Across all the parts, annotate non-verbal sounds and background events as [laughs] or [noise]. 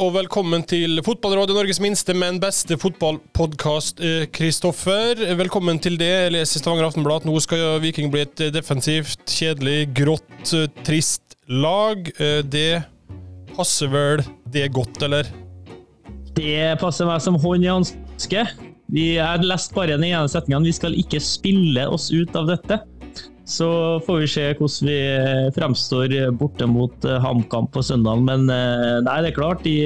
og velkommen til Fotballrådet, Norges minste, men beste fotballpodkast. Kristoffer, velkommen til det. Jeg leser Stavanger Aftenblad at nå skal Viking bli et defensivt, kjedelig, grått, trist lag. Det passer vel det godt, eller? Det passer meg som hånd i hanske. Har lest bare den ene setningen. Vi skal ikke spille oss ut av dette. Så får vi se hvordan vi fremstår borte mot eh, HamKam på søndag. Men eh, nei, det er klart, i,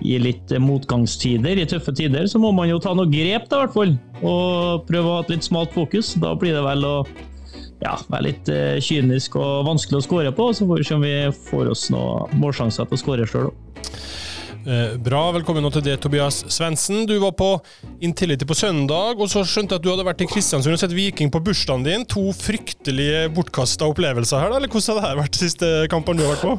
i, litt motgangstider, i tøffe tider, så må man jo ta noe grep, da, i hvert fall. Og prøve å ha et litt smalt fokus. Da blir det vel å ja, være litt kynisk og vanskelig å skåre på. Så får vi se om vi får oss noen målsjanser til å skåre sjøl òg. Eh, bra, velkommen til det, Tobias Svendsen. Du var på Intility på søndag, og så skjønte jeg at du hadde vært i Kristiansund og sett Viking på bursdagen din. To fryktelige bortkasta opplevelser her, da? Eller hvordan har det vært de siste kampene du har vært på?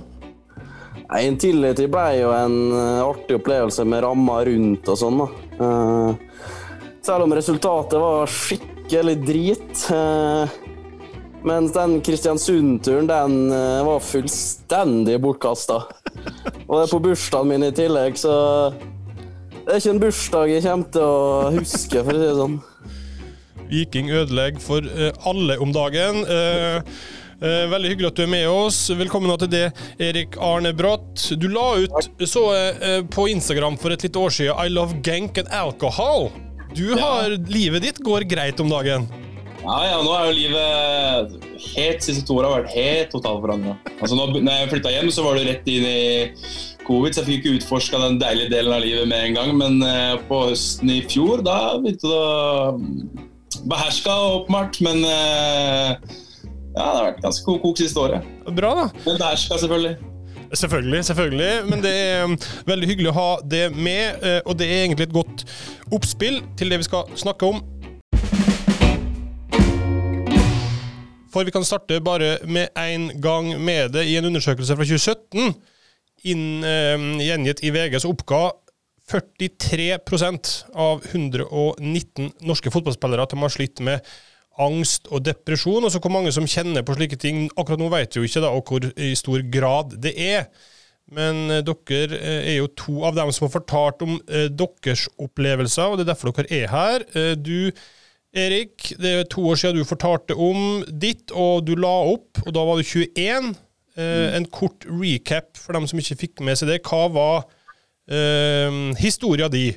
Intility ble jo en eh, artig opplevelse med rammer rundt og sånn, da. Uh, selv om resultatet var skikkelig drit. Mens den Kristiansund-turen, den uh, var fullstendig bortkasta. Og det er på bursdagen min i tillegg, så det er ikke en bursdag jeg kommer til å huske, for å si det sånn. Viking ødelegger for uh, alle om dagen. Uh, veldig hyggelig at du er med oss. Velkommen til det, Erik Arne Brått. Du la ut så på Instagram for et lite år siden 'I love gank and alcohol'. Du har, ja. Livet ditt går greit om dagen? Ja, ja, nå er jo livet helt siste to åra vært helt totalforandra. Altså, når jeg flytta hjem, så var det rett inn i covid, så jeg fikk ikke utforska den deilige delen av livet med en gang. Men eh, på høsten i fjor, da begynte det å beherska åpenbart. Men eh, ja, det har vært ganske kok siste året. Bra, da. Men beherska, selvfølgelig. Selvfølgelig, selvfølgelig. Men det er um, veldig hyggelig å ha det med. Uh, og det er egentlig et godt oppspill til det vi skal snakke om. For vi kan starte bare med en gang med det. I en undersøkelse fra 2017, inn, eh, gjengitt i VG, så oppga 43% av 119 norske fotballspillere at de har slitt med angst og depresjon. Og så hvor mange som kjenner på slike ting. Akkurat nå vet jo ikke da, hvor i stor grad det er. Men eh, dere eh, er jo to av dem som har fortalt om eh, deres opplevelser, og det er derfor dere er her. Eh, du Erik, det er to år siden du fortalte om ditt, og du la opp, og da var du 21. Eh, mm. En kort recap for dem som ikke fikk med seg det. Hva var eh, historia di?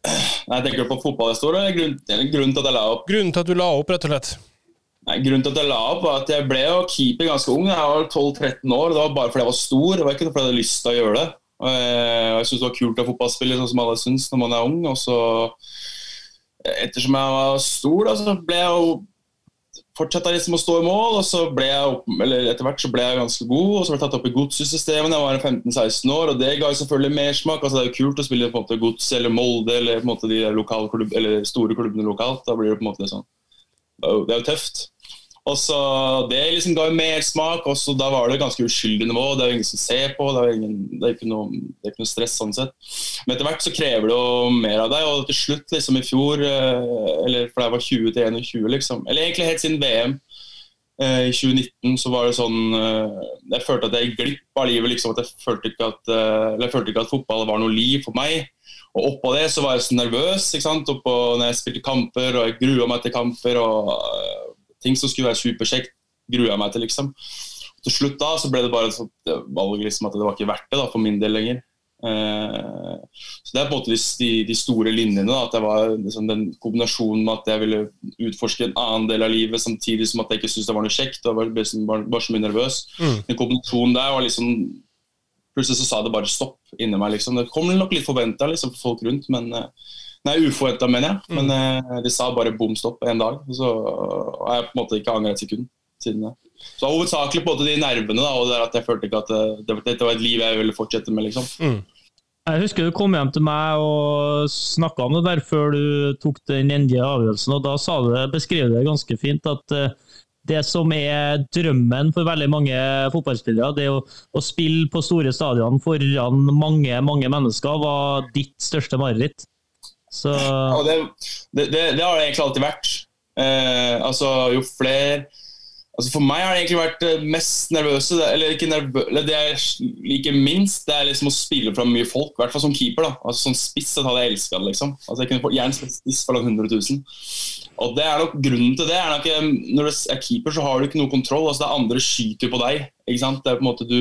Jeg tenker på fotballhistorie, eller grunnen, grunnen til at jeg la opp? Grunnen til at du la opp, rett og slett. Nei, grunnen til at jeg la opp var at jeg ble jo keeper ganske ung. Jeg var 12-13 år. Det var bare fordi jeg var stor, det var ikke fordi jeg hadde lyst til å gjøre det. Og Jeg syntes det var kult å fotballspille, sånn som alle syns når man er ung. og så ettersom jeg var stor, da, så ble jeg jo fortsatte liksom å stå i mål. og så ble jeg opp, eller Etter hvert så ble jeg ganske god, og så ble jeg tatt opp i godssystemet da jeg var 15-16 år. og Det ga jo selvfølgelig mersmak. altså Det er jo kult å spille på en måte Gods eller Molde eller på en måte de klubb, store klubbene lokalt. Da blir det på en måte sånn Det er jo tøft. Og så Det liksom ga jo mersmak, og så da var det ganske uskyldig nivå. Det er jo ingen som ser på, det er, ingen, det er, ikke, noe, det er ikke noe stress sånn sett. Men etter hvert så krever det jo mer av deg, og til slutt, liksom i fjor, eh, eller fra jeg var 20 til 21, liksom, eller egentlig helt siden VM eh, i 2019, så var det sånn eh, Jeg følte at jeg gikk glipp av livet, liksom. at Jeg følte ikke at, eller jeg følte ikke at fotball var noe liv for meg. Og oppå det så var jeg så nervøs ikke sant? Oppå når jeg spilte kamper, og jeg grua meg til kamper. og ting som skulle være superkjekt, grua jeg meg til, liksom. Til slutt da så ble det bare et valg liksom, at det var ikke verdt det da, for min del lenger. Eh, så Det er på en måte de, de store linjene. Da, at det var liksom, den kombinasjonen med at jeg ville utforske en annen del av livet samtidig som at jeg ikke syntes det var noe kjekt. og var, var, var så mye nervøs. Mm. Den kombinasjonen der var liksom Plutselig så sa det bare stopp inni meg. liksom. Det kom nok litt forventa liksom, for folk rundt, men uh, Nei, uforventa, mener jeg. Men mm. de sa bare bom stopp en dag. Så har jeg på en måte ikke angret et sekund siden det. Så hovedsakelig på en måte de nervene da, og det at jeg følte ikke at eh, det, dette var et liv jeg ville fortsette med. liksom. Mm. Jeg husker du kom hjem til meg og snakka om det der før du tok den endelige avgjørelsen. og Da du, beskrev du det ganske fint at uh, det som er drømmen for veldig mange fotballspillere, det å, å spille på store stadion foran mange mange mennesker, var ditt største mareritt. Så... Det, det, det, har det egentlig alltid vært. Eh, altså, jo flere Altså For meg har det egentlig vært mest nervøse Eller ikke nervø eller det jeg liker minst, det er liksom å spille fram mye folk. I hvert fall som keeper. da Altså Som spiss så hadde jeg elska det. liksom Altså Jeg kunne gjerne spilt spiss for 100 000. Og det er nok grunnen til det. er nok Når du er keeper, så har du ikke noe kontroll. Altså Det er andre skyter på deg. Ikke sant Det er på en måte du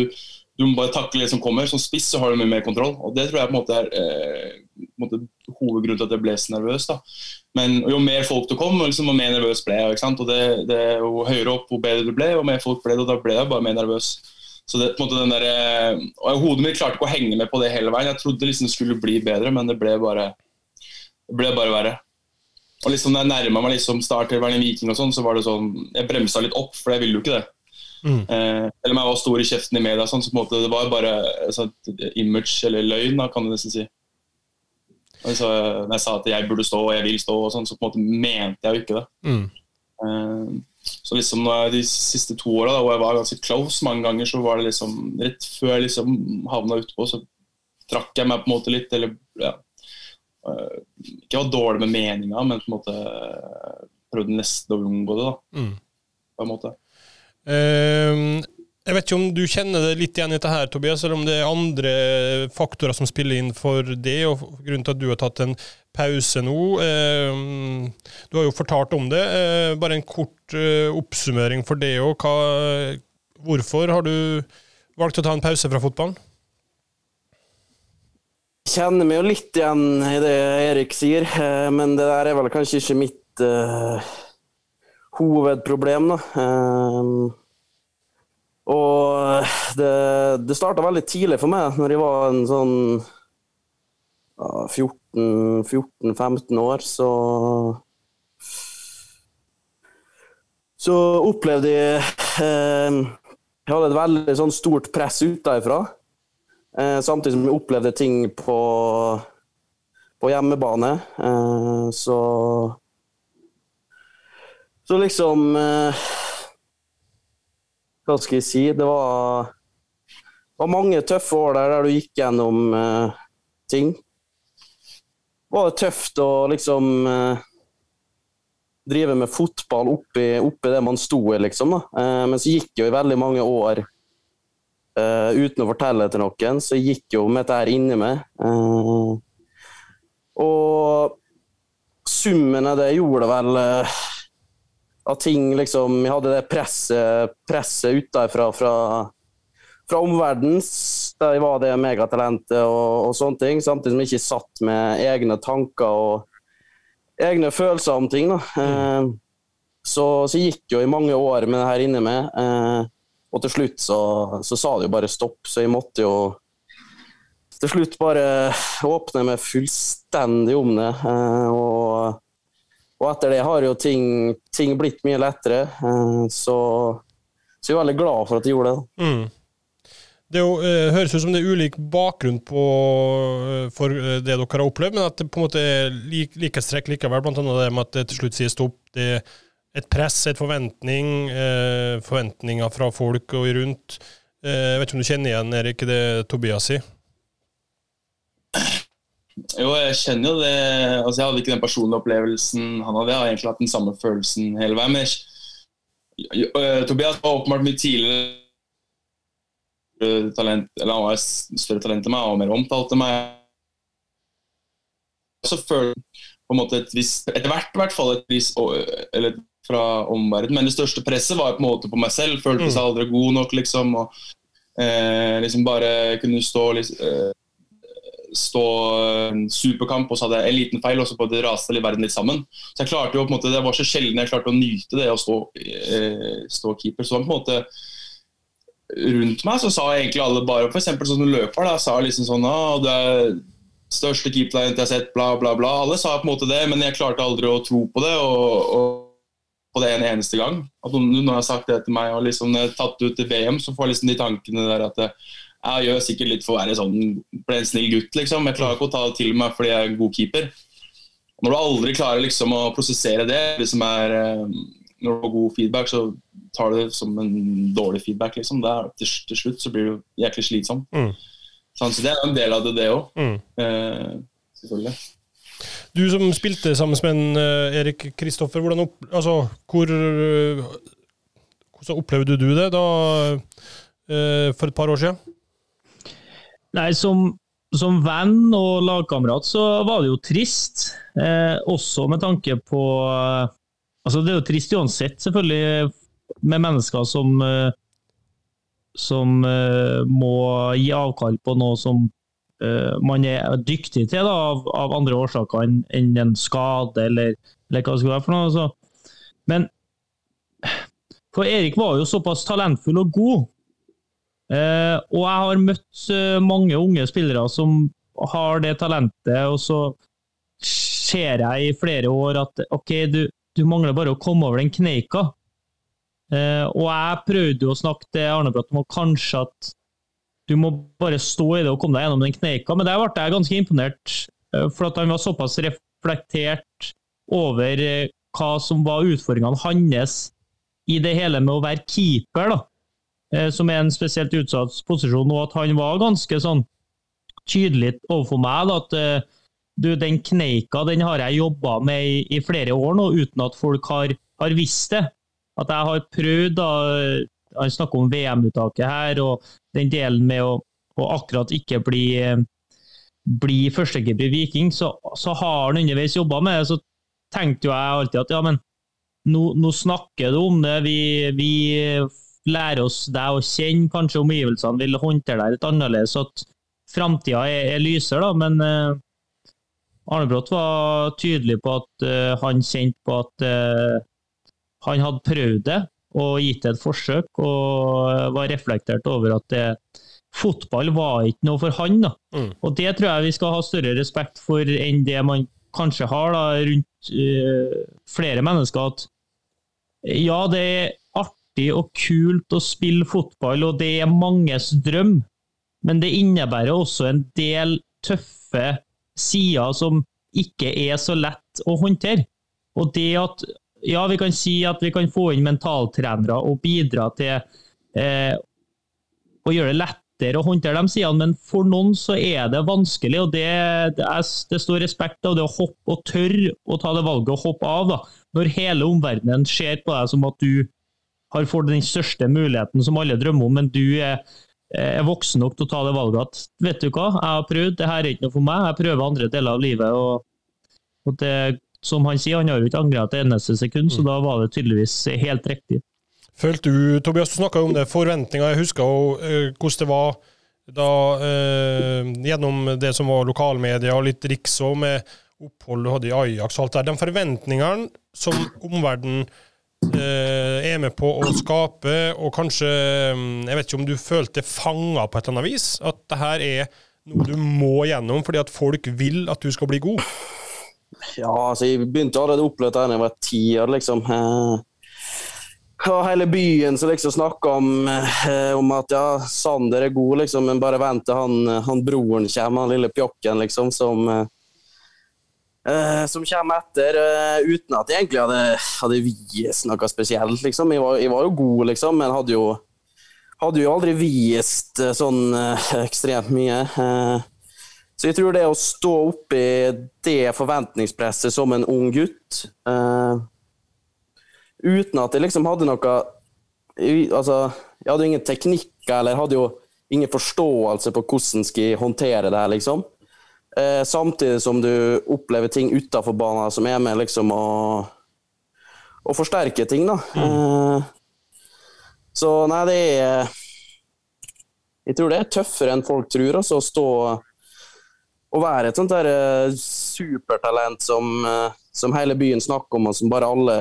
du må bare takle det som kommer. Som spiss så har du mye mer kontroll. og Det tror jeg på en måte er eh, måte, hovedgrunnen til at jeg ble så nervøs. da. Men Jo mer folk det kom, liksom, jo mer nervøs ble jeg. Og det, det, Jo høyere opp, jo bedre du ble, og mer folk ble det, og da ble jeg bare mer nervøs. Så det, på en måte den der, og Hodet mitt klarte ikke å henge med på det hele veien. Jeg trodde liksom det skulle bli bedre, men det ble bare, det ble bare verre. Og liksom Da jeg nærma meg liksom start til en viking, og sånn, så var det sånn, jeg bremsa litt opp, for jeg ville jo ikke det. Mm. Eh, eller om jeg var stor i kjeften i media, sånn, så på en måte, det var bare sånn, image eller løgn, da, kan du nesten si. Altså, når jeg sa at jeg burde stå og jeg vil stå, og sånn, så på en måte mente jeg jo ikke det. Mm. Eh, så liksom De siste to åra hvor jeg var ganske close mange ganger, så var det liksom rett før jeg liksom havna utpå, så trakk jeg meg på en måte litt. Eller ja, eh, ikke var dårlig med meninga, men på en måte prøvde nesten å unngå det. da mm. På en måte Ehm, jeg vet ikke om du kjenner det litt igjen i dette her, Tobias, eller om det er andre faktorer som spiller inn for det, og grunnen til at du har tatt en pause nå. Ehm, du har jo fortalt om det. Eh, bare en kort eh, oppsummering for det òg. Hvorfor har du valgt å ta en pause fra fotballen? Jeg kjenner meg jo litt igjen i det Erik sier, eh, men det der er vel kanskje ikke mitt uh, hovedproblem. Da. Uh, og det, det starta veldig tidlig for meg, når jeg var en sånn ja, 14-15 år, så Så opplevde jeg eh, Jeg hadde et veldig sånn stort press utenfra. Eh, samtidig som jeg opplevde ting på, på hjemmebane. Eh, så Så liksom eh, hva skal jeg si Det var, var mange tøffe år der, der du gikk gjennom uh, ting. Var tøft å liksom uh, drive med fotball oppi, oppi, det man sto i, liksom. Uh, men så gikk jo i veldig mange år uten å fortelle det til noen, så jeg gikk jo med dette her inni meg. og summen av det gjorde vel at ting liksom Vi hadde det presset, presset utenfra fra, fra omverdenen. Der jeg var det megatalentet og, og, sånne ting. Samtidig som jeg ikke satt med egne tanker og egne følelser om ting. da. Mm. så, så gikk jo i mange år med det her inne med. Eh, og til slutt så, så, sa det jo bare stopp, så jeg måtte jo til slutt bare åpne meg fullstendig om det. Eh, og og etter det har jo ting, ting blitt mye lettere. Eh, så, så jeg er veldig glad for at jeg gjorde det. Mm. Det jo, eh, høres ut som det er ulik bakgrunn på, uh, for det dere har opplevd, men at det på en måte er lik, likhetstrekk likevel, annet det med at det til slutt sier stopp. Det er et press, et forventning, eh, forventninger fra folk og rundt. jeg vet ikke om du kjenner igjen Erik, det Tobias sier? Jo, jeg kjenner jo det. Altså, jeg hadde ikke den personlige opplevelsen han hadde. Jeg har egentlig hatt den samme følelsen hele veien. Men jeg, uh, Tobias var åpenbart mye tidligere talent, eller han var større talent enn meg og mer omtalt enn meg. Så føler på en måte et visst Etter hvert i hvert fall et visst Eller fra omverdenen. Men det største presset var på en måte på meg selv. Følte seg mm. aldri god nok, liksom. Og eh, liksom bare kunne stå liksom, eh, stå superkamp, og så hadde jeg en liten feil, og så både raste hele verden litt sammen. Så jeg klarte jo på en måte, Det var så sjelden jeg klarte å nyte det å stå, eh, stå keeper. Så på en måte rundt meg så sa egentlig alle bare f.eks. sånn som løper, da, sa liksom sånn ah, du er største keepertalent jeg har sett, bla, bla, bla. Alle sa på en måte det, men jeg klarte aldri å tro på det. og, og på det en eneste gang. At noen, har sagt det til meg, og liksom tatt ut til VM, så får jeg liksom de tankene der at det, jeg gjør sikkert litt for å være sånn ble en snill gutt, liksom. Jeg klarer ikke å ta det til meg fordi jeg er en god keeper. Når du aldri klarer liksom å prosessere det, liksom er, eh, når du har god feedback, så tar du det som en dårlig feedback. liksom. Der, til, til, slutt så blir du jæklig slitsom. Mm. Sånn, så det er en del av det, det òg. Mm. Eh, selvfølgelig. Du som spilte sammen med en, uh, Erik Kristoffer, altså, hvor, hvordan opplevde du det da, eh, for et par år siden? Nei, som, som venn og lagkamerat så var det jo trist. Eh, også med tanke på Altså, det er jo trist uansett, selvfølgelig, med mennesker som eh, som uh, må gi avkall på noe som man er dyktig til da, av, av, andre årsaker enn, enn en skade, eller, eller, hva det skulle være for noe. Så. Men for Erik var jo såpass talentfull og god. Uh, og jeg har møtt mange unge spillere som har det talentet, og så ser jeg i flere år at OK, du, du mangler bare å komme over den kneika. Uh, og jeg prøvde jo å snakke til Arne Bratt om kanskje at du må bare stå i det og komme deg gjennom den kneika, men der ble jeg ganske imponert. For at han var såpass reflektert over hva som var utfordringene hans i det hele med å være keeper, da. Som er en spesielt utsatt posisjon, og at han var ganske sånn tydelig overfor meg da, at du, den kneika den har jeg jobba med i, i, flere år nå, uten at folk har, har visst det at jeg har prøvd da, Han snakker om VM-uttaket her, og den delen med å, å akkurat ikke bli, bli førstekeeper i Viking, så, så, har han underveis jobba med det. Så tenkte jo jeg alltid at ja, men nå, nå snakker du om det. Vi, vi lærer oss deg å kjenne. Kanskje omgivelsene vil håndtere deg litt annerledes. at Framtida er, er lysere, da. Men uh, Arne Brått var tydelig på at uh, han kjente på at uh, han hadde prøvd det og gitt det et forsøk, og var reflektert over at det, fotball var ikke noe for han. da. Mm. Og Det tror jeg vi skal ha større respekt for enn det man kanskje har da, rundt uh, flere mennesker. At ja, det er artig og kult å spille fotball, og det er manges drøm, men det innebærer også en del tøffe sider som ikke er så lett å håndtere. Og det at ja, vi kan si at vi kan få inn mentaltrenere og bidra til eh, å gjøre det lettere å håndtere de sidene, men for noen så er det vanskelig. og Det, det, er, det står respekt av det å hoppe og tørre å ta det valget å hoppe av. da. Når hele omverdenen ser på deg som at du har fått den største muligheten som alle drømmer om, men du er, er voksen nok til å ta det valget at vet du hva, jeg har prøvd, det her er ikke noe for meg, jeg prøver andre deler av livet. og, og det som han sier, han har jo ikke angra et eneste sekund, så mm. da var det tydeligvis helt riktig. Følte du, Tobias, du snakka om det, forventninger. Jeg husker jo uh, hvordan det var da uh, gjennom det som var lokalmedia og litt riks òg, med opphold du hadde i Ajax og alt der. De forventningene som omverdenen er med på å skape, og kanskje um, Jeg vet ikke om du følte fanga på et eller annet vis? At det her er noe du må gjennom fordi at folk vil at du skal bli god? Ja, altså, jeg begynte allerede å oppleve det da jeg var ti år, liksom. Eh, og hele byen som liksom snakka om, eh, om, at ja, Sander er god, liksom, men bare vent til han, han broren kommer, han lille pjokken, liksom, som eh, som kommer etter, uten at jeg egentlig hadde, hadde vist noe spesielt. Liksom. Jeg, var, jeg var jo god, liksom, men hadde jo, hadde jo aldri vist sånn [laughs] ekstremt mye. Så jeg tror det å stå oppi det forventningspresset som en ung gutt uh, Uten at jeg liksom hadde noe altså, Jeg hadde ingen teknikk eller hadde jo ingen forståelse på hvordan skal jeg håndtere det her, liksom. Uh, samtidig som du opplever ting utafor banen som er med liksom å, å forsterke ting, da. Mm. Eh, så nei, det er Jeg tror det er tøffere enn folk tror, altså, å stå og være et sånt der eh, supertalent som, uh, som, hele byen snakker om, og som bare alle,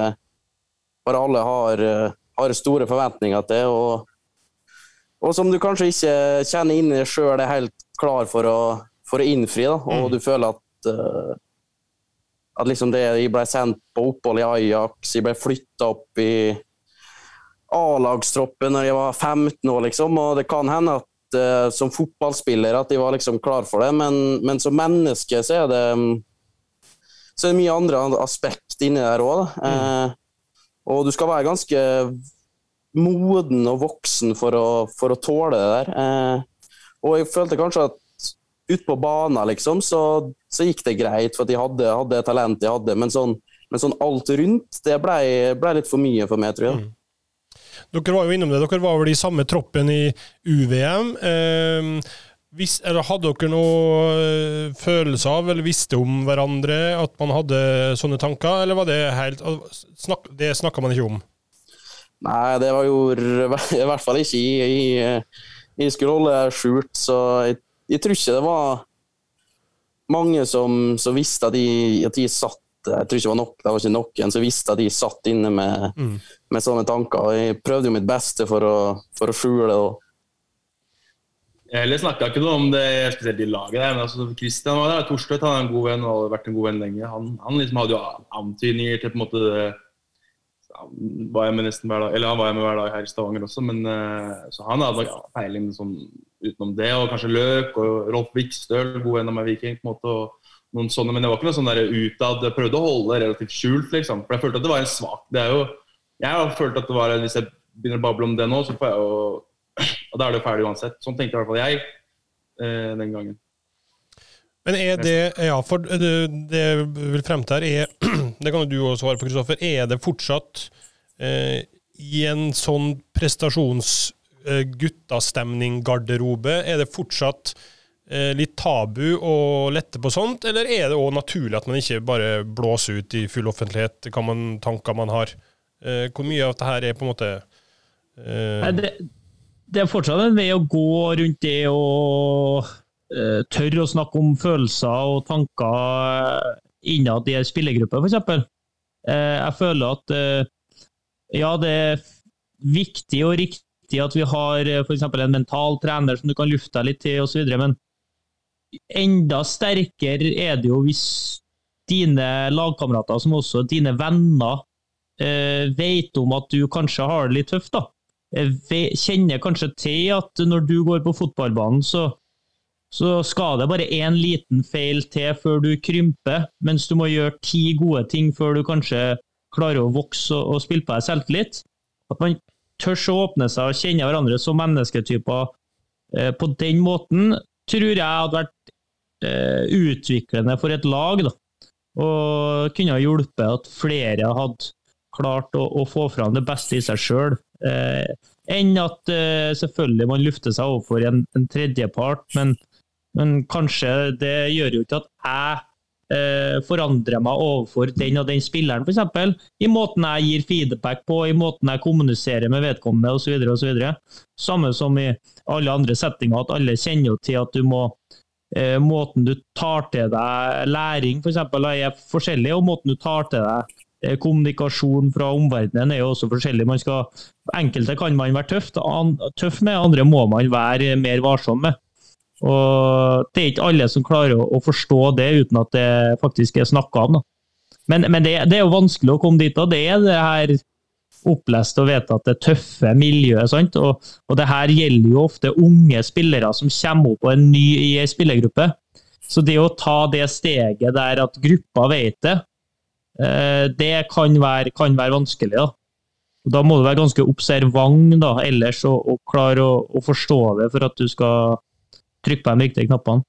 bare alle har, uh, har, store forventninger til. Og, og, som du kanskje ikke kjenner inni deg sjøl er helt klar for å, for å innfri. Da. Og mm. du føler at at liksom det, Jeg ble sendt på opphold i Ajax, jeg ble flytta opp i A-lagstroppen når jeg var 15 år, liksom. Og det kan hende at uh, som fotballspiller at de var liksom klar for det, men, men som menneske så er det så er det mye andre aspekt inni der òg. Mm. Uh, og du skal være ganske moden og voksen for å, for å tåle det der. Uh, og jeg følte kanskje at ute på banen liksom, så, så, gikk det greit, for de hadde, hadde talent jeg hadde. Men sånn, men sånn alt rundt, det ble, ble, litt for mye for meg, tror jeg. Mm. Dere var jo innom det, dere var vel i samme troppen i UVM. Eh, hvis, hadde dere noe eh, følelse av, eller visste om hverandre, at man hadde sånne tanker, eller var det helt snak, Det snakka man ikke om? Nei, det var jo i hvert fall ikke i Jeg skulle holde det skjult, så jeg, jeg, tror ikke det var mange som, som visste at de, at de satt jeg tror ikke det var nok, det var ikke noen som visste at de satt inne med, mm. med sånne tanker. Jeg prøvde jo mitt beste for å, for å skjule det. Jeg snakka ikke noe om det spesielt i laget. Der, men altså, Christian var der, Torstvedt han er en god venn og har vært en god venn lenge. Han, han liksom hadde jo antydninger til på en måte var jeg med nesten hver dag, eller han var jeg med hver dag her i Stavanger også, men uh, så han hadde peiling sånn, utenom det. Og kanskje Løk og Rolf Vikstøl, god venn av meg Viking. på en måte, og noen sånne, Men det var ikke noe sånn der utad. Jeg prøvde å holde det relativt skjult, liksom. For jeg følte at det var en svak det er jo, Jeg har følt at det var Hvis jeg begynner å bable om det nå, så får jeg jo [clears throat] Og da er det jo ferdig uansett. Sånn tenkte i hvert fall jeg uh, den gangen. Men er det Ja, for det, det vil frem til her, er [clears throat] Det kan jo du også svare på, Kristoffer. Er det fortsatt eh, i en sånn prestasjons eh, er det fortsatt eh, litt tabu å lette på sånt, eller er det òg naturlig at man ikke bare blåser ut i full offentlighet hva man, tanker man har? Eh, hvor mye av dette her er på en måte eh, det, det, er fortsatt en vei å gå rundt det og tør å snakke om følelser og tanker innad i en spillergruppe, f.eks. Eh, jeg føler at eh, ja, det er viktig og riktig at vi har f.eks. en mental trener som du kan lufte deg litt til osv., men enda sterkere er det jo hvis dine lagkamerater, som også dine venner, vet om at du kanskje har det litt tøft. da. Kjenner kanskje til at når du går på fotballbanen, så så skal det bare én liten feil til før du krymper, mens du må gjøre ti gode ting før du kanskje klarer å vokse og, og spille på deg selvtillit. At man tør å åpne seg og kjenne hverandre som mennesketyper eh, på den måten, tror jeg hadde vært eh, utviklende for et lag. Da. Og kunne ha hjulpet at flere hadde klart å, å få fram det beste i seg sjøl. Eh, enn at eh, selvfølgelig man lufter seg overfor en, en tredjepart, men men kanskje det gjør jo ikke at jeg eh, forandrer meg overfor den og den spilleren, f.eks. I måten jeg gir feedback på, i måten jeg kommuniserer med vedkommende osv. Samme som i alle andre settinger, at alle kjenner jo til at du må eh, Måten du tar til deg læring f.eks. For er forskjellig, og måten du tar til deg eh, kommunikasjon fra omverdenen er jo også forskjellig. Skal, enkelte kan man være tøff, tøff med, andre må man være mer varsom med. Og Det er ikke alle som klarer å, forstå det uten at det faktisk er snakka om. Da. Men, men det, det, er jo vanskelig å komme dit. og Det er det her opplest og vedtatte tøffe miljøet. sant? Og, og, det her gjelder jo ofte unge spillere som kommer opp en ny i en spillergruppe. Så det å ta det steget der at gruppa vet det, eh, det kan være, kan være vanskelig. da. Og da må du være ganske observant da, ellers og, og klare å, å, forstå det for at du skal trykke på de riktige knappene.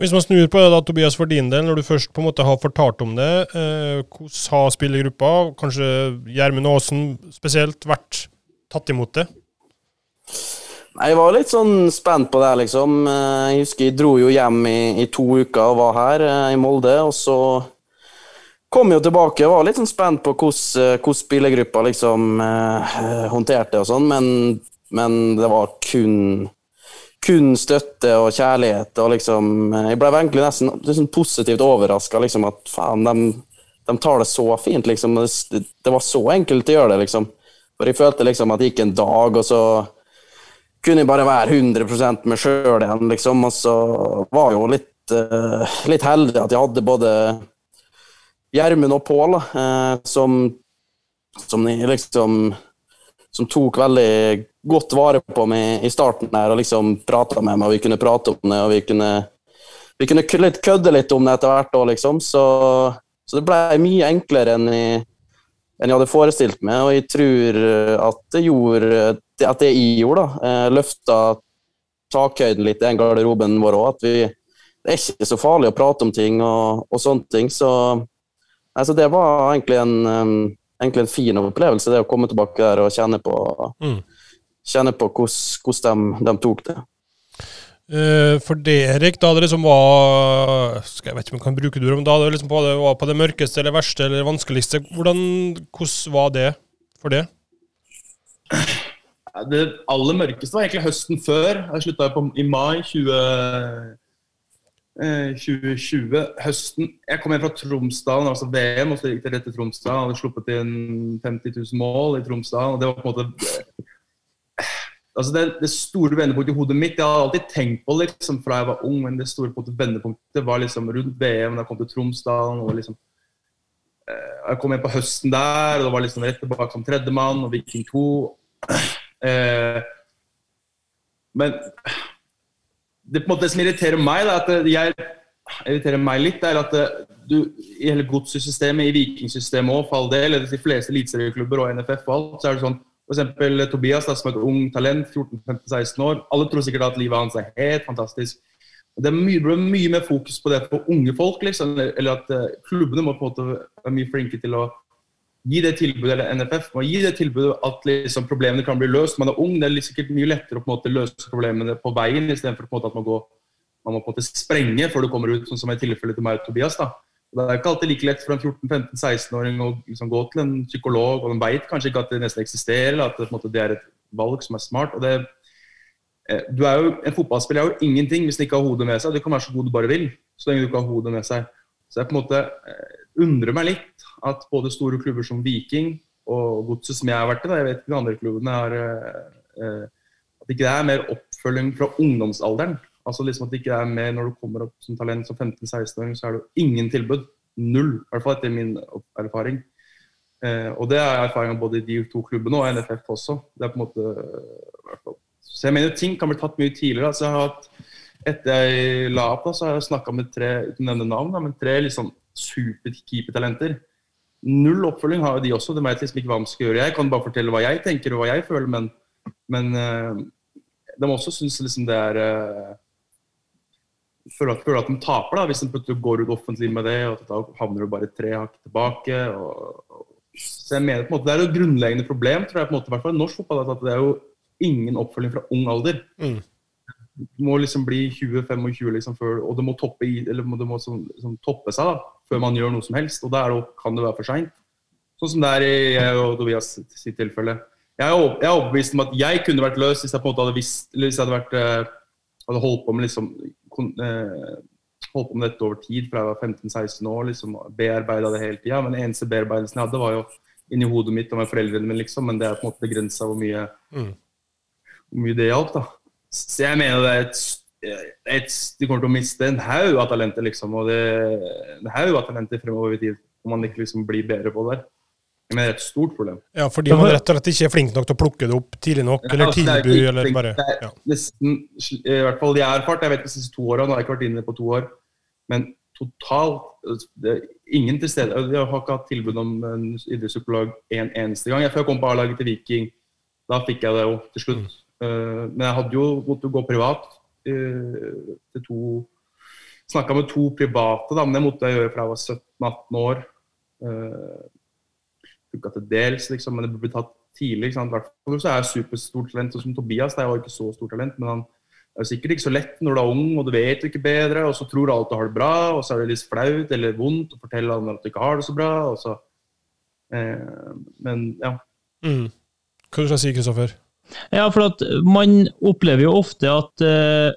Hvis man snur på det, da, Tobias, for din del, når du først på en måte har fortalt om det, eh, hvordan har spillergruppa, kanskje Gjermund Aasen spesielt, vært tatt imot det? Nei, Jeg var litt sånn spent på det, liksom. Eh, jeg husker jeg dro jo hjem i, i to uker og var her eh, i Molde. Og så kom jeg jo tilbake og var litt sånn spent på hvordan, eh, hvordan spillergruppa liksom eh, håndterte det og sånn, men, men det var kun kun støtte og kjærlighet. og liksom, Jeg ble egentlig nesten liksom positivt overraska. Liksom, at faen, de, de, tar det så fint. Liksom. Det, det, var så enkelt å gjøre det. liksom. For Jeg følte liksom at det gikk en dag, og så kunne jeg bare være 100 meg sjøl igjen. liksom, Og så var jeg jo litt, uh, litt heldig at jeg hadde både Gjermund og Pål, uh, som, som liksom som tok veldig godt vare på meg i starten her og liksom prata med meg, og vi kunne prate om det, og vi kunne, vi kunne kødde litt om det etter hvert òg, liksom. Så, så, det ble mye enklere enn jeg, enn jeg hadde forestilt meg, og jeg tror at det gjorde at det jeg gjorde, da, eh, løfta takhøyden litt i den garderoben vår òg. At vi Det er ikke så farlig å prate om ting og, og sånne ting. Så altså, det var egentlig en egentlig en fin opplevelse, det å komme tilbake der og kjenne på, Mm. Kjenne på hvordan de, de tok det. Eh, for det, Erik, da det liksom var skal Jeg vet ikke om jeg kan bruke det ordet, men da det liksom på det var på det mørkeste eller verste eller vanskeligste, hvordan, hvordan var det for det? Det aller mørkeste var egentlig høsten før. Jeg slutta på, i mai 20, eh, 2020. Høsten Jeg kom hjem fra Tromsdalen, altså VM, og så gikk det rett til Tromsdalen. Hadde sluppet inn 50 000 mål i Tromsdalen. og Det var på en måte altså det, det store vendepunktet i hodet mitt Jeg hadde alltid tenkt på liksom, fra jeg var ung, men det store vendepunktet var liksom rundt VM, da jeg kom til Tromsdalen. og liksom eh, Jeg kom hjem på høsten der, og det var liksom rett tilbake som tredjemann og Viking 2. [clears throat] Eh, men det, måte, det som irriterer meg, da, at jeg irriterer meg litt, er at eh, du i hele godssystemet, i vikingsystemet òg, for all del, eller de fleste eliteserieklubber og NFF og alt, så er det sånn F.eks. Tobias, da, som er et ung talent, 14-15-16 år. Alle tror sikkert at livet hans er helt fantastisk. Det er mye, er mye mer fokus på det for unge folk, liksom. Eller at uh, klubbene må på en måte være mye flinke til å gi det tilbudet, eller NFF må gi det tilbudet at liksom, problemene kan bli løst. Man er ung, det er sikkert mye lettere å måte løse problemene på veien, istedenfor at man, går, man må på en måte sprenge før du kommer ut, sånn som i tilfellet til meg og Tobias. da. Det er ikke alltid like lett for en 14-15-16-åring å liksom gå til en psykolog, og de veit kanskje ikke at det nesten eksisterer, eller at det, måte, det, er et valg som er smart. og det du er jo, En fotballspiller er jo ingenting hvis du ikke har hodet med seg. Du kan være så god du bare vil, så lenge du ikke har hodet med seg. Så jeg på en måte undrer meg litt at både store klubber som Viking og Godset, som jeg har vært i, jeg vet ikke de andre klubbene har At ikke det er mer oppfølging fra ungdomsalderen. Altså liksom at det ikke er med når du kommer opp som talent som 15-16-åring, så er det jo ingen tilbud. Null. I hvert fall etter min erfaring. Eh, og det er erfaringa både i de to klubbene og NFF også. Det er på en måte Så jeg mener ting kan bli tatt mye tidligere. Altså jeg har hatt, etter jeg la opp, da, så har jeg snakka med tre uten nevne navn, da, men tre liksom superkeepertalenter. Null oppfølging har jo de også. De vet liksom ikke hva de skal gjøre. Jeg kan bare fortelle hva jeg tenker og hva jeg føler, men, men eh, de også syns liksom det er uh, føler at, føler at de taper da, hvis de går ut offentlig med det. og Da havner du bare tre hakk tilbake. Og, så jeg mener på en måte Det er et grunnleggende problem tror jeg på en måte, i hvert fall i norsk fotball. at Det er jo ingen oppfølging fra ung alder. Mm. Du må liksom bli 20-25 liksom, før, og det må toppe, eller det må som, som toppe seg da, før man gjør noe som helst. og Da kan det være for seint. Sånn som det er i jeg og Tobias sitt tilfelle. Jeg er overbevist om at jeg kunne vært løs hvis jeg på en måte hadde visst, eller hvis jeg hadde vært hadde holdt på med liksom eh, holdt på med dette over tid, fra jeg var 15-16 år. liksom Bearbeida det hele tida. Men den eneste bearbeidelsen jeg hadde, var jo inni hodet mitt og med foreldrene mine, liksom. Men det er på en måte begrensa hvor mye Mm. hvor mye det hjalp, da. Så jeg mener det er et, et De kommer til å miste en haug av talenter, liksom. Og det en haug av talenter fremover i tid. Om man ikke liksom blir bedre på det der. Men det er et stort problem. Ja, fordi man rett og slett ikke er flink nok til å plukke det opp tidlig nok, eller altså, tilby, ikke eller bare det er ja. nesten, I hvert fall jeg har erfart, jeg vet ikke de siste to årene, nå har jeg ikke vært inne på to år. Men totalt det er Ingen til stede. Jeg har ikke hatt tilbud om en idrettspsykolog en eneste gang. Jeg, før jeg kom på A-laget til Viking, da fikk jeg det jo til slutt. Eh, men jeg hadde jo måttet gå privat uh, til to Snakka med to private, da, men det måtte jeg gjøre fra jeg var 17-18 år. Uh, Funka til dels, liksom, men det burde bli tatt tidlig. Ikke sant? I hvert fall så er jeg superstort talent, sånn som Tobias. Det er jo ikke så stort talent, men han er jo sikkert ikke så lett når du er ung og du vet ikke bedre, og så tror alle at du har det bra, og så er det litt flaut eller vondt å fortelle andre at du ikke har det så bra. Og så, eh, men ja. Mm. Hva skal du si, Kristoffer? Ja, for at man opplever jo ofte at uh,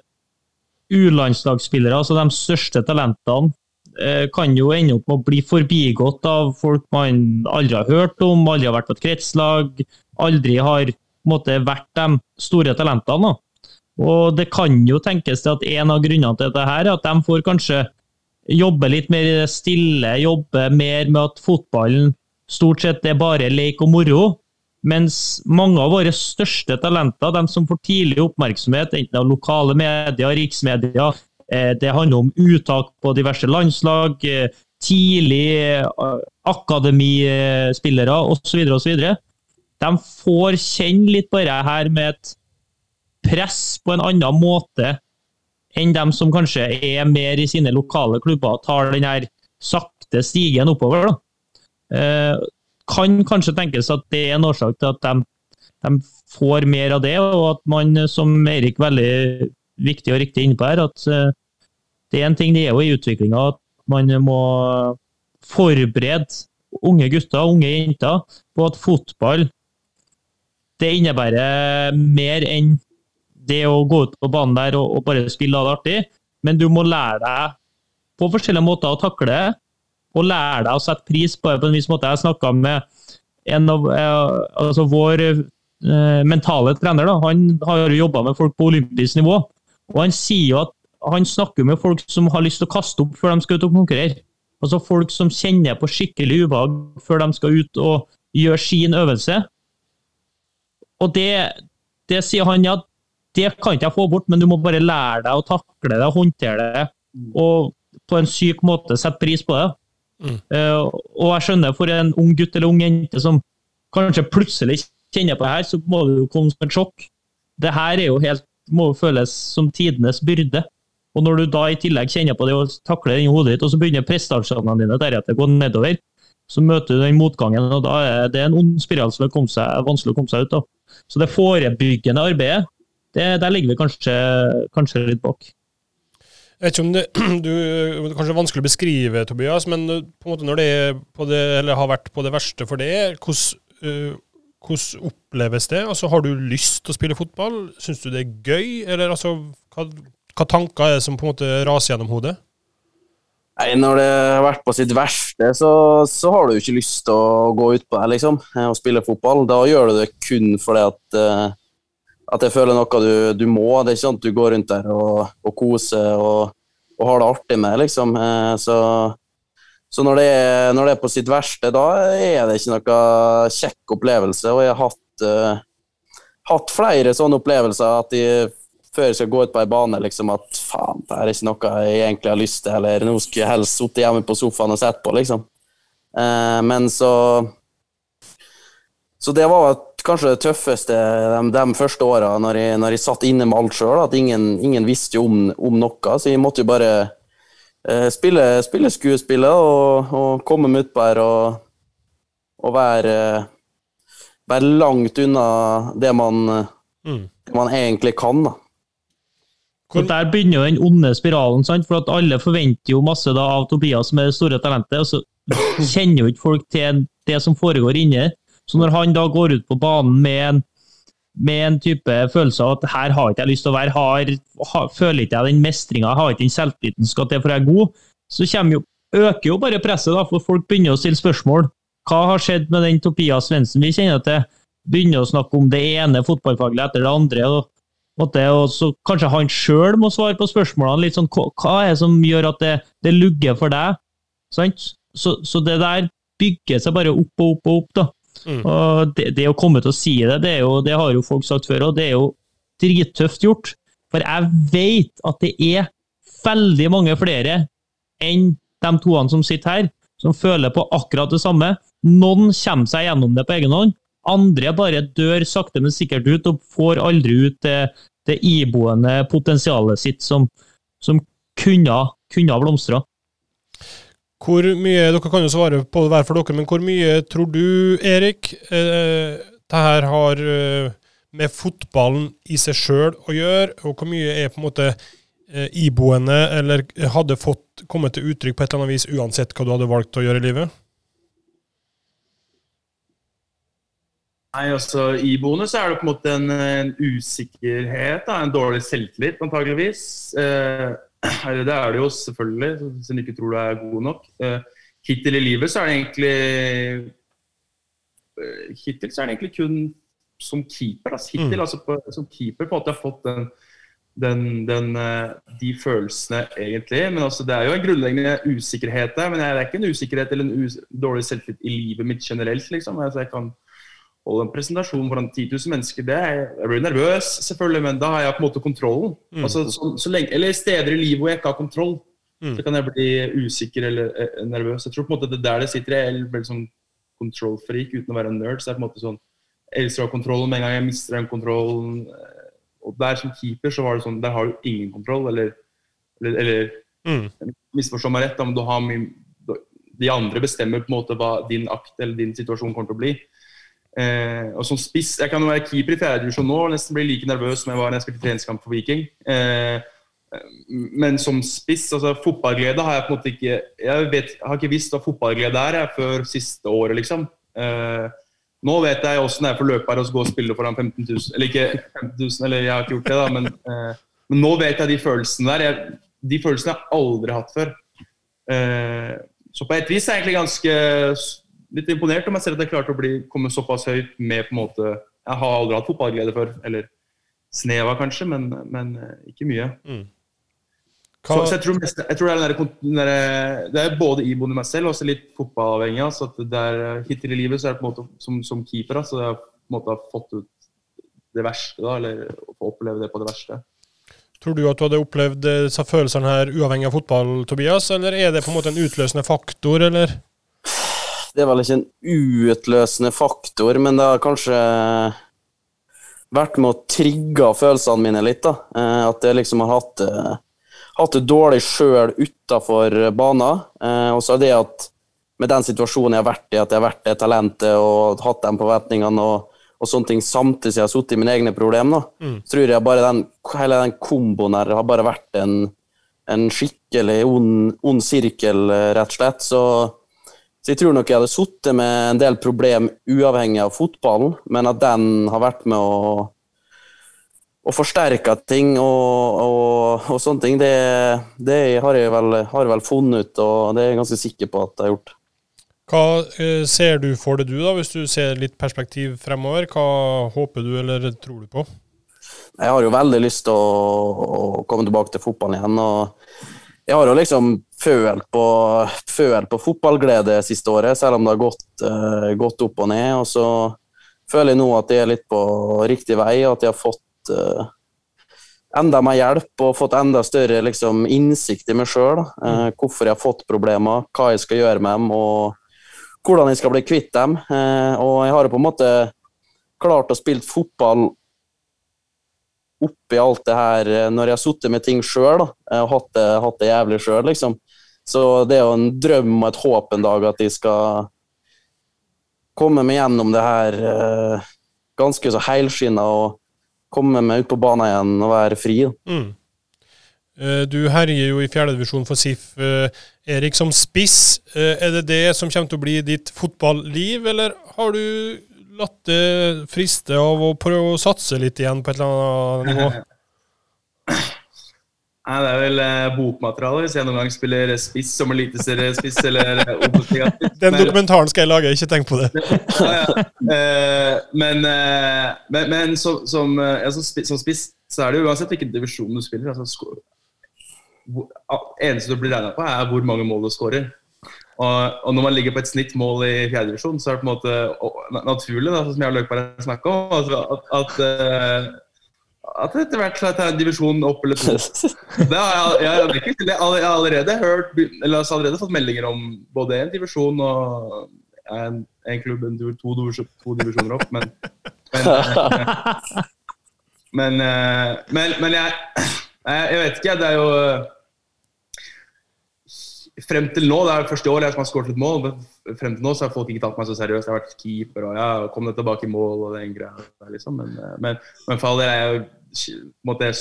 U-landslagsspillere, altså de største talentene, kan jo ende opp med å bli forbigått av folk man aldri har hørt om, aldri har vært på et kretslag, aldri har måte, vært de store talentene. Og det kan jo tenkes at en av grunnene til dette her er at de får kanskje jobbe litt mer stille, jobbe mer med at fotballen stort sett er bare lek og moro. Mens mange av våre største talenter, de som får tidlig oppmerksomhet, enten av lokale medier, riksmedia, eh, det handler om uttak på diverse landslag, eh, tidlig eh, akademispillere osv., osv. De får kjenne litt på det her med et press på en annen måte enn dem som kanskje er mer i sine lokale klubber, tar den her sakte stigen oppover. da. Eh, kan kanskje tenkes at det er en årsak til at de, de får mer av det, og at man, som Erik veldig viktig og riktig inne på her, at eh, det er en ting det er jo i utviklinga at man må forberede unge gutter og unge jenter på at fotball det innebærer mer enn det å gå ut på banen der og, og bare spille av det artig, men du må lære deg på forskjellige måter å takle og lære deg å sette pris på det på en viss måte. Jeg snakka med en av eh, altså vår eh, mentale trener. Da. Han har jo jobba med folk på olympisk nivå, og han sier jo at han snakker med folk som har lyst til å kaste opp før de skal ut og konkurrere. Altså Folk som kjenner på skikkelig ubehag før de skal ut og gjøre sin øvelse. Og det, det sier han ja, det kan ikke jeg få bort, men du må bare lære deg å takle det, håndtere det, og på en syk måte sette pris på det. Mm. Uh, og jeg skjønner for en ung gutt eller ung jente som kanskje plutselig kjenner på det her, så må det jo komme som et sjokk. Det her er jo helt, må jo føles som tidenes byrde. Og når du da i tillegg kjenner på det og takler det inni hodet ditt, og så begynner prestasjonene dine deretter å gå nedover, så møter du den motgangen, og da er det en ond spiral som er vanskelig å komme seg ut av. Så det forebyggende arbeidet, det, der ligger vi kanskje, kanskje litt bak. Jeg vet ikke om det, [clears throat] du, det er kanskje vanskelig å beskrive, Tobias, men på en måte når det, det har vært på det verste for det, hvordan, uh, hvordan oppleves det? Altså, har du lyst til å spille fotball? Syns du det er gøy? Eller altså, hva, hva tanker er det som på en måte raser gjennom hodet? Nei, Når det har vært på sitt verste, så, så har du ikke lyst til å gå ut på det liksom, og spille fotball. Da gjør du det kun fordi at, uh, at jeg føler noe du, du, må. Det er ikke sånn du går rundt der og, og koser og, og, har det artig med, liksom. Uh, så, så når, det er, når, det er, på sitt verste, da er det ikke noe kjekk opplevelse. Og jeg har hatt, uh, hatt flere sånne opplevelser at jeg, før jeg skal gå ut på ei bane, liksom at faen, det er ikke noe jeg egentlig har lyst til, eller nå skulle jeg helst sittet hjemme på sofaen og sett på, liksom. Uh, men så Så det var kanskje det tøffeste de, de første åra, når, når, jeg satt inne med alt sjøl, at ingen, ingen visste om, om, noe. Så jeg måtte jo bare spille, spille skuespillet og, og, komme meg utpå her og, og være, være langt unna det man, mm. det man egentlig kan. da. Så Der begynner jo den onde spiralen, sant? for at alle forventer jo masse da, av Tobias som er det store talentet, og så kjenner jo ikke folk til det som foregår inne. Så når han da går ut på banen med en, med en type følelse av at her har ikke jeg lyst til å være, har, føler ikke jeg den mestringa, har ikke den selvtilliten skal til for jeg er god, så jo, øker jo bare presset, da, for folk begynner å stille spørsmål. Hva har skjedd med den Topias Svendsen vi kjenner til? Begynner å snakke om det ene fotballfaglige etter det andre. og og så Kanskje han sjøl må svare på spørsmålene. litt sånn, Hva er det som gjør at det, det lugger for deg? Så, så, det der bygger seg bare opp og opp og opp. da. Mm. Og det, det, å komme til å si det, det, jo, det, har jo folk sagt før, og det er jo drittøft gjort. For jeg vet at det er veldig mange flere enn de toene som sitter her, som føler på akkurat det samme. Noen kommer seg gjennom det på egen hånd, andre bare dør sakte, men sikkert ut og får aldri ut det, det iboende potensialet sitt som, som kunne, kunne ha blomstra. Hvor mye, Dere kan jo svare på det hver for dere, men hvor mye tror du, Erik, eh, det her har eh, med fotballen i seg sjøl å gjøre, og hvor mye er på en måte eh, iboende, eller hadde fått kommet til uttrykk på et eller annet vis uansett hva du hadde valgt å gjøre i livet? Nei, altså Iboende så er det på en måte en, en usikkerhet, da, en dårlig selvtillit antageligvis. Eh, det er det jo selvfølgelig, hvis en ikke tror du er god nok. Eh, hittil i livet så er det egentlig eh, Hittil så er det egentlig kun som keeper. Altså, hittil, mm. altså på, som keeper på at jeg har fått den, den, den, eh, de følelsene egentlig. Men altså, det er jo en grunnleggende usikkerhet der. Men det er ikke en usikkerhet eller en dårlig selvtillit i livet mitt generelt. liksom. Altså, jeg kan holde en presentasjon foran 10 000 mennesker, det er, jeg blir nervøs, selvfølgelig, men da har jeg på en måte kontrollen. Mm. Altså, så, så lenge, eller steder i livet hvor jeg ikke har kontroll, mm. så kan jeg bli usikker eller eh, nervøs. Jeg tror på en måte det er der det sitter. Jeg er veldig sånn control-freak uten å være en nerd. så er det på en måte sånn, Jeg elsker å ha kontrollen med en gang jeg mister den kontrollen. Eh, og der som keeper så var det sånn, der har du ingen kontroll, eller, eller, eller mm. Misforstå meg rett, om du har mye de andre bestemmer på en måte hva din akt eller din situasjon kommer til å bli. Eh, og som spiss, Jeg kan jo være keeper i fjerdedivisjon nå og nesten bli like nervøs som jeg var da jeg spilte treningskamp for Viking. Eh, men som spiss, altså fotballglede har jeg på en måte ikke Jeg vet, har ikke visst hva fotballglede er jeg, før siste året, liksom. Eh, nå vet jeg åssen det er for løpere å gå og spille foran 15 000. Eller ikke 15 000, eller jeg har ikke gjort det, da, men, eh, men nå vet jeg de følelsene der. Jeg, de følelsene jeg aldri hatt før. Eh, så på et vis er jeg egentlig ganske litt imponert om jeg ser at jeg klarte å bli, komme såpass høyt med på en måte Jeg har aldri hatt fotballglede før. Eller sneva, kanskje, men, men eh, ikke mye. Mm. Hva, så jeg, tror mest, jeg tror det er, den der, det er både iboende meg selv og også litt fotballavhengig. av, Så at det er, hittil i livet så er det på en måte som, som keeper, så jeg har på en måte fått ut det verste. da, Eller å oppleve det på det verste. tror du at du hadde opplevd disse følelsene her uavhengig av fotball, Tobias, eller er det på en måte en utløsende faktor, eller? Det er vel ikke en utløsende faktor, men det har kanskje vært med å trigge følelsene mine litt. da. Eh, At jeg liksom har hatt det, hatt det dårlig sjøl utafor banen. Eh, Og så er det at med den situasjonen jeg har vært i, at jeg har vært det talentet og hatt de forventningene og, og sånne ting samtidig som jeg har sittet i mine egne problemer, da, Mm. tror jeg bare den, hele den komboen her har bare vært en, en skikkelig ond, ond sirkel, eh, rett og slett. Så så jeg tror nok jeg hadde sittet med en del problem uavhengig av fotballen, men at den har vært med å, å forsterke ting og, og, og sånne ting, det, det har jeg vel, har vel funnet ut, og det er jeg ganske sikker på at jeg har gjort. Hva eh, ser du for deg du, da, hvis du ser litt perspektiv fremover? Hva håper du eller tror du på? Jeg har jo veldig lyst til å, å komme tilbake til fotballen igjen. og Jeg har jo liksom følt på, følt på fotballglede siste året, selv om det har gått, uh, gått opp og ned. og Så føler jeg nå at jeg er litt på riktig vei, og at jeg har fått uh, enda mer hjelp og fått enda større liksom, innsikt i meg sjøl. Uh, hvorfor jeg har fått problemer, hva jeg skal gjøre med dem, og hvordan jeg skal bli kvitt dem. Eh, og jeg har jo på en måte klart å spille fotball oppi alt det her eh, når jeg har sittet med ting sjøl og hatt det, hatt det jævlig sjøl, liksom. Så det er jo en drøm og et håp en dag at jeg skal komme meg gjennom det her eh, ganske så helskinna og komme meg ut på banen igjen og være fri. Mm. Eh, Du herjer jo i fjerdedivisjon for SIF. Eh, Erik, som spiss, er det det som kommer til å bli ditt fotballiv, eller har du latt det friste av å prøve å satse litt igjen på et eller annet nivå? [clears throat] Nei, Det er vel eh, bokmateriale hvis jeg noen gang spiller spiss som eliteseriespiss eller eh, Obos-ligaspiss. Den dokumentaren skal jeg lage, ikke tenk på det. [laughs] ja, ja. Eh, men, eh, men, men som, som, ja, som, spiss, som spiss så er det jo uansett hvilken divisjon du spiller. Altså, hvor- eneste du blir regna på, er hvor mange mål du skårer. Og, og når man ligger på et snitt mål i fjerdedivisjon, så er det på en måte og, naturlig, da, som jeg og Løkberg snakka om, altså, at, at, eh, at etter hvert så tar en divisjon opp eller to. [laughs] Det har jeg, jeg, jeg, jeg har allerede hørt Eller altså allerede fått meldinger om både en divisjon og en, en klubb, en, to, divisjon, to divisjoner opp, men Men, eh, [laughs] men, eh, men, men jeg, jeg vet ikke, det er jo Frem til nå, det er første år jeg som har skåret et mål, men frem til nå så har folk ikke tatt meg så seriøst. Jeg har vært keeper og ja, kom deg tilbake i mål og den greia der, liksom. Men, eh, men, men for all del jeg jeg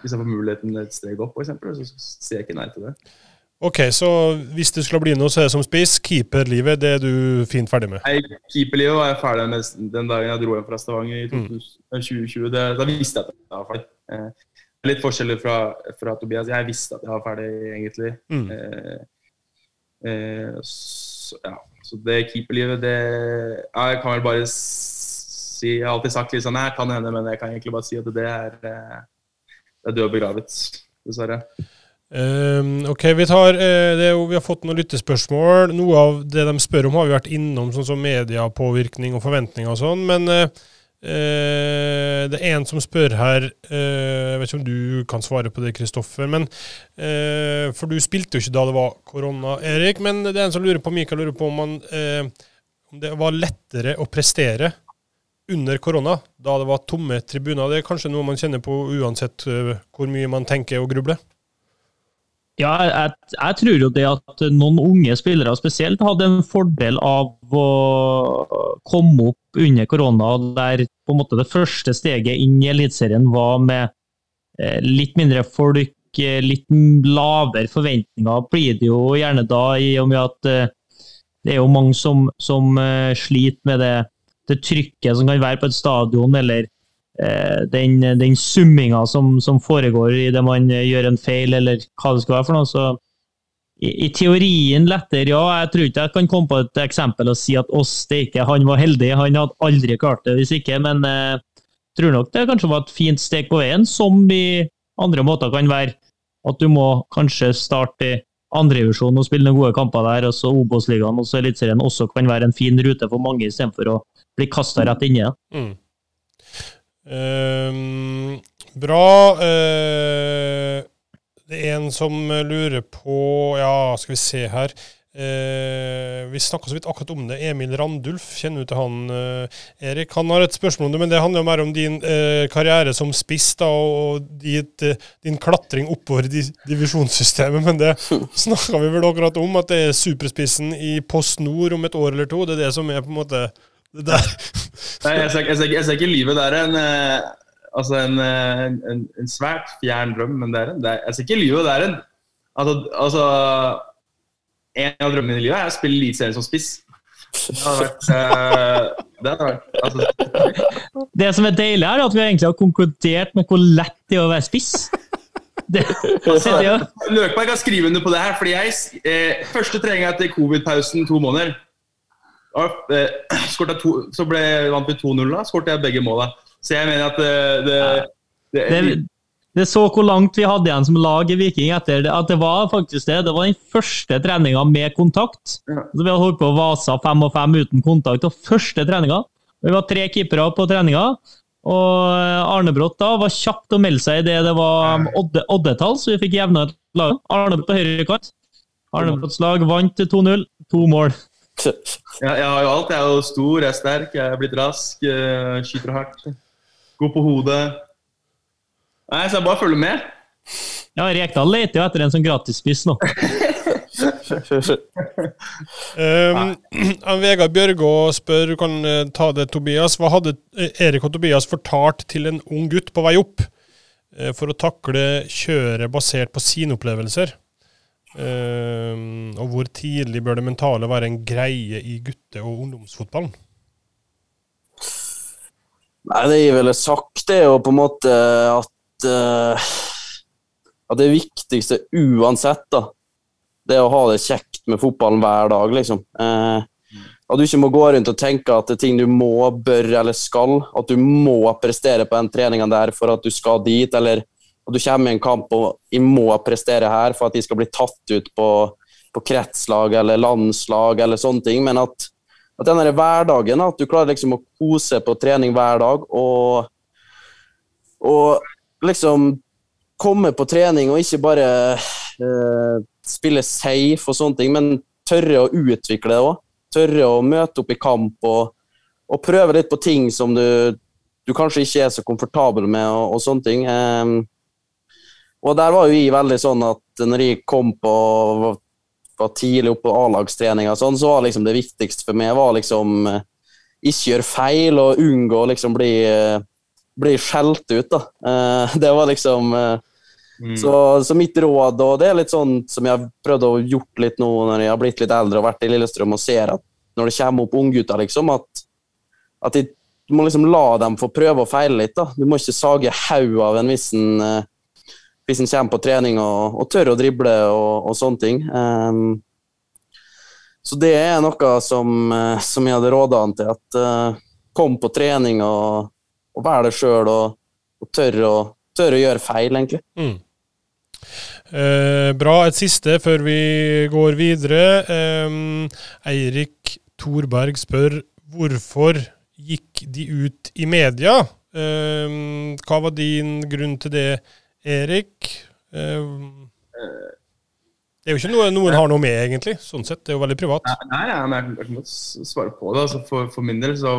Hvis jeg får muligheten et steg opp, f.eks., så sier jeg ikke nei til det. Ok, så hvis det skulle bli noe, så er det som spiss. Keeperlivet, det er du fint ferdig med. Nei, keeperlivet var jeg ferdig med den dagen jeg dro hjem fra Stavanger i 2000, 2020. Det, da visste jeg at jeg var ferdig. Litt forskjeller fra, fra Tobias. Jeg visste at jeg var ferdig, egentlig. Mm. Eh, eh, så, ja. så det keeperlivet, det ja, Jeg kan vel bare si Jeg har alltid sagt litt sånn Jeg kan hende, men jeg kan egentlig bare si at det er, eh, det er død og begravet, dessverre. Um, ok, vi, tar, eh, det er jo, vi har fått noen lyttespørsmål. Noe av det de spør om, har vi vært innom, sånn som mediepåvirkning og forventninger og sånn. Men eh, eh, det er en som spør her eh, Jeg vet ikke om du kan svare på det, Kristoffer. men eh, For du spilte jo ikke da det var korona, Erik. Men det er en som lurer på, Mikael lurer på om, man, om det var lettere å prestere under korona, da det var tomme tribuner. Det er kanskje noe man kjenner på uansett hvor mye man tenker og grubler? Ja, jeg, jeg, tror jo det at noen unge spillere spesielt hadde en fordel av å komme opp under korona, der på en måte det første steget inn i Eliteserien var med eh, litt mindre folk, eh, litt lavere forventninger, blir det jo gjerne da, i og med at eh, det er jo mange som, som sliter med det, det trykket som kan være på et stadion, eller den, den summinga som, som, foregår idet man gjør en feil, eller hva det skal være for noe. Så i, i, teorien lettere, ja. Jeg tror ikke jeg kan komme på et eksempel og si at oss steike, han var heldig, han hadde aldri klart det hvis ikke. Men jeg eh, tror nok det kanskje var et fint steg på veien, som i andre måter kan være at du må kanskje starte i andredivisjon og spille noen gode kamper der, og så Obos-ligaen og Eliteserien også kan være en fin rute for mange, istedenfor å bli kasta rett inni. Mm. Uh, bra. Uh, det er en som lurer på Ja, skal vi se her. Uh, vi snakka så vidt akkurat om det. Emil Randulf, kjenner du til han, eh, Erik? Han har et spørsmål om det, men det handler jo mer om din karriere som spiss da, og ditt, din klatring oppover i divisjonssystemet. Men det [laughs] snakka vi vel akkurat om, at det er superspissen i Post Nord om et år eller to. Det er det som er på en måte Nei, jeg ser, jeg, ser, jeg ser ikke livet. Det er en, eh, altså en, eh, en, en, svært fjern drøm, men det er en, det er, jeg ser ikke livet. Det er en altså, altså, En av drømmene i livet er å spille eliteserien som spiss. Det hadde vært, uh, det, hadde vært altså. det som er deilig, er at vi egentlig har konkludert med hvor lett det er å være spiss. Det, altså, Løkberg kan skrive under på det her. fordi jeg, eh, Første trening etter covid-pausen to måneder to, så ble, vant vi 2-0 da, skåret jeg begge måla. Så jeg mener at eh, det, det, det, det så hvor langt vi hadde igjen som lag i Viking etter det. At det var faktisk det. Det var den første treninga med kontakt. Ja. Så Vi hadde holdt på å vase fem og fem uten kontakt. Og første treninga Vi var tre keepere på treninga. Og Arnebrott da var kjapt å melde seg i det det var odde, oddetall, så vi fikk jevna ut laget. Arnebrott på høyre kant. Arnebrotts lag vant til 2-0. To mål. [laughs] Ja, jeg har jo alt. Jeg er jo stor, jeg er sterk, jeg er blitt rask, eh, skyter hardt. God på hodet. Nei, så jeg bare følger med. Ja, Rekdal leter jo etter en sånn gratisspiss nå. [clears throat] um, Vegard Bjørgå spør, du kan uh, ta det, Tobias. Hva hadde eh, Erik og Tobias fortalt til en ung gutt på vei opp uh, for å takle kjøret basert på sine opplevelser? Uh, og hvor tidlig bør det mentale være en greie i gutte- og ungdomsfotballen? Nei, det jeg ville sagt, er jo på en måte at, uh, at det viktigste uansett, da, det er å ha det kjekt med fotballen hver dag, liksom. Uh, at du ikke må gå rundt og tenke at det er ting du må, bør eller skal. At du må prestere på den treninga der for at du skal dit, eller og du kommer i en kamp og jeg må prestere her for at de skal bli tatt ut på, på kretslag eller landslag eller sånne ting, men at, at den hverdagen, at du klarer liksom å kose på trening hver dag og, og liksom komme på trening og ikke bare eh, spille safe og sånne ting, men tørre å utvikle det òg. Tørre å møte opp i kamp og, og prøve litt på ting som du, du kanskje ikke er så komfortabel med og, og sånne ting. Um, og der var jo vi veldig sånn at når jeg kom på var tidlig oppe på A-lagstreninga, sånn, så var liksom det viktigste for meg var liksom eh, ikke gjøre feil og unngå å liksom bli, eh, bli skjelt ut. da. Eh, [laughs] det var liksom mm. så, så, mitt råd, og det er litt sånn som jeg har prøvd å gjort litt nå når jeg har blitt litt eldre og vært i Lillestrøm og ser at når det kommer opp unggutter, liksom, at, at de, du må liksom la dem få prøve og feile litt. da. Du må ikke sage haug av en viss hvis han kommer på trening og, og tør å drible og, og sånne ting. Um, så det er noe som, uh, som jeg hadde råda han til. At uh, kom på trening og, og vær deg sjøl og, og tør, å, tør, å, gjøre feil, egentlig. Mm. Eh, bra. Et siste før vi går videre. Eh, Eirik Thorberg spør hvorfor gikk de ut i media? Eh, hva var din grunn til det? Erik eh, Det er jo ikke noe noen har noe med, egentlig. Sånn sett. Det er jo veldig privat. Nei, nei men jeg, kan godt svare på det. Altså, for, for, min del så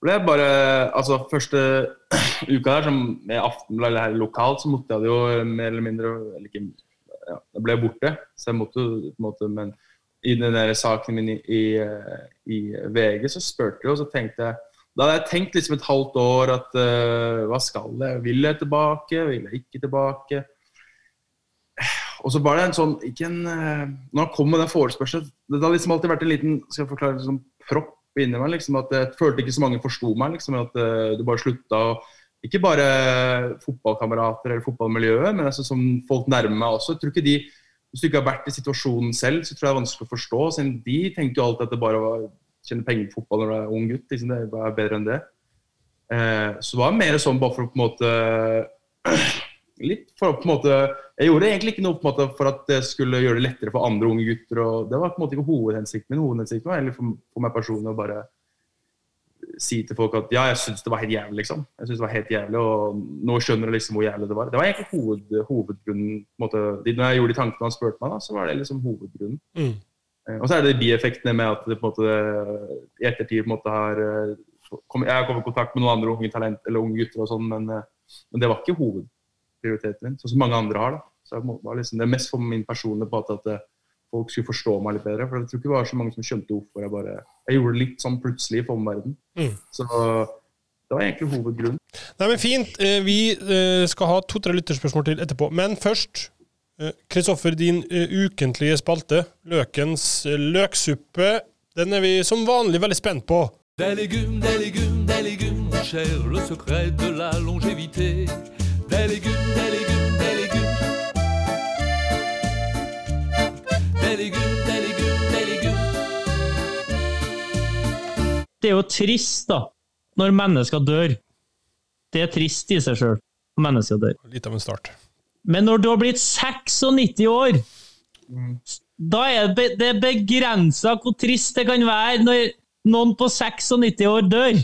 ble jeg bare Altså, første [clears throat] uka der, som med Aftenbladet her lokalt, så måtte jeg jo mer eller mindre eller ikke, ja, jeg ble borte. Så jeg måtte på en måte Men i den der saken min i, i, i VG, så spurte jeg, og så tenkte jeg Da hadde jeg tenkt liksom et halvt år at uh, hva skal jeg? Vil jeg tilbake? Vil jeg ikke tilbake? Og så var det en sånn ikke en, uh, Når han kom med den forespørselen Det har liksom alltid vært en liten skal jeg forklare, liksom, propp inni meg. liksom At jeg følte ikke så mange forsto meg. liksom At uh, du bare slutta å Ikke bare fotballkamerater eller fotballmiljøet, men altså som folk nærmer meg også. Jeg tror ikke de hvis du ikke har vært i situasjonen selv, så tror jeg det er vanskelig å forstå. Siden de tenkte jo alltid at det bare var tjene penger på fotball når du er ung gutt. Liksom. Det er bedre enn det. Eh, så det var mer sånn bare for å på en måte [clears throat] Litt for å på en måte Jeg gjorde egentlig ikke noe på en måte for at det skulle gjøre det lettere for andre unge gutter. og Det var på en måte ikke hovedhensikten min. Hovedhensikten var egentlig for, for meg personlig å bare si til folk at ja, jeg syns det var helt jævlig, liksom. Jeg synes det var helt jævlig, og nå skjønner du liksom hvor jævlig det var. Det var egentlig hoved, hovedgrunnen. Måte, når jeg gjorde de tankene han spurte meg, da, så var det liksom hovedgrunnen. Mm. Eh, og så er det bieffektene med at det på en måte i ettertid på en måte har eh, Jeg har kommet i kontakt med noen andre unge talent, eller unge gutter og sånn, men, eh, men, det var ikke hovedprioriteten min, sånn som mange andre har. da. Så det var liksom, det mest for min personlige på at, at folk skulle forstå meg litt bedre. For jeg tror ikke det var så mange som skjønte hvorfor jeg bare Jeg gjorde det litt sånn plutselig for omverdenen. Mm. Så det var egentlig hovedgrunnen. Nei, men Fint. Eh, vi eh, skal ha to-tre lytterspørsmål til etterpå. Men først, eh, Kristoffer, din ukentlige spalte, Løkens løksuppe, den er vi som vanlig veldig spent på. Des légumes, des légumes, des légumes, mon cher, le secret de la longévité. Des légumes, des légumes, des légumes. Det er jo trist, da, når mennesker dør. Det er trist i seg sjøl når mennesker dør. Litt av en start. Men når du har blitt 96 år, mm. da er det begrensa hvor trist det kan være når noen på 96 år dør.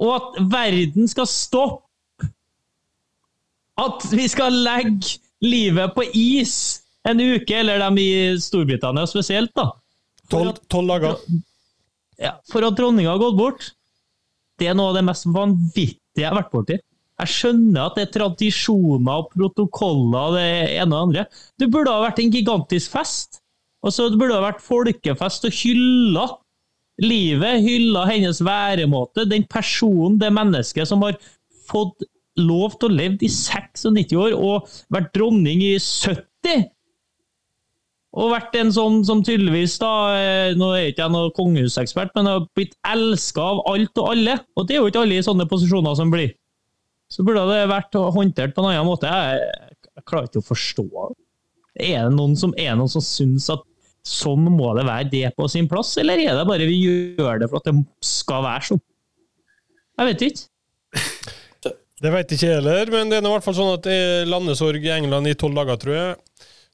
Og at verden skal stoppe. At vi skal legge livet på is en uke, eller dem i Storbritannia spesielt, da. Tolv dager. Ja, for at dronninga har gått bort, det er noe av det mest vanvittige jeg har vært borti. Jeg skjønner at det er tradisjoner og protokoller det ene og det andre. Det burde ha vært en gigantisk fest. Altså, det burde ha vært folkefest og hylla livet, hylla hennes væremåte, den personen, det mennesket som har fått lov til å leve i 96 år og vært dronning i 70. Og vært en sånn som tydeligvis, da eh, Nå er ikke jeg noen kongehusekspert, men har blitt elska av alt og alle. Og det er jo ikke alle i sånne posisjoner som blir. Så burde det vært håndtert på en annen måte. Jeg, jeg klarer ikke å forstå Er det noen som, er som syns at sånn må det være det på sin plass, eller er det bare vi gjør det for at det skal være sånn? Jeg vet ikke. Det vet ikke jeg heller, men det er i hvert fall sånn at det er landesorg i England i tolv dager, tror jeg.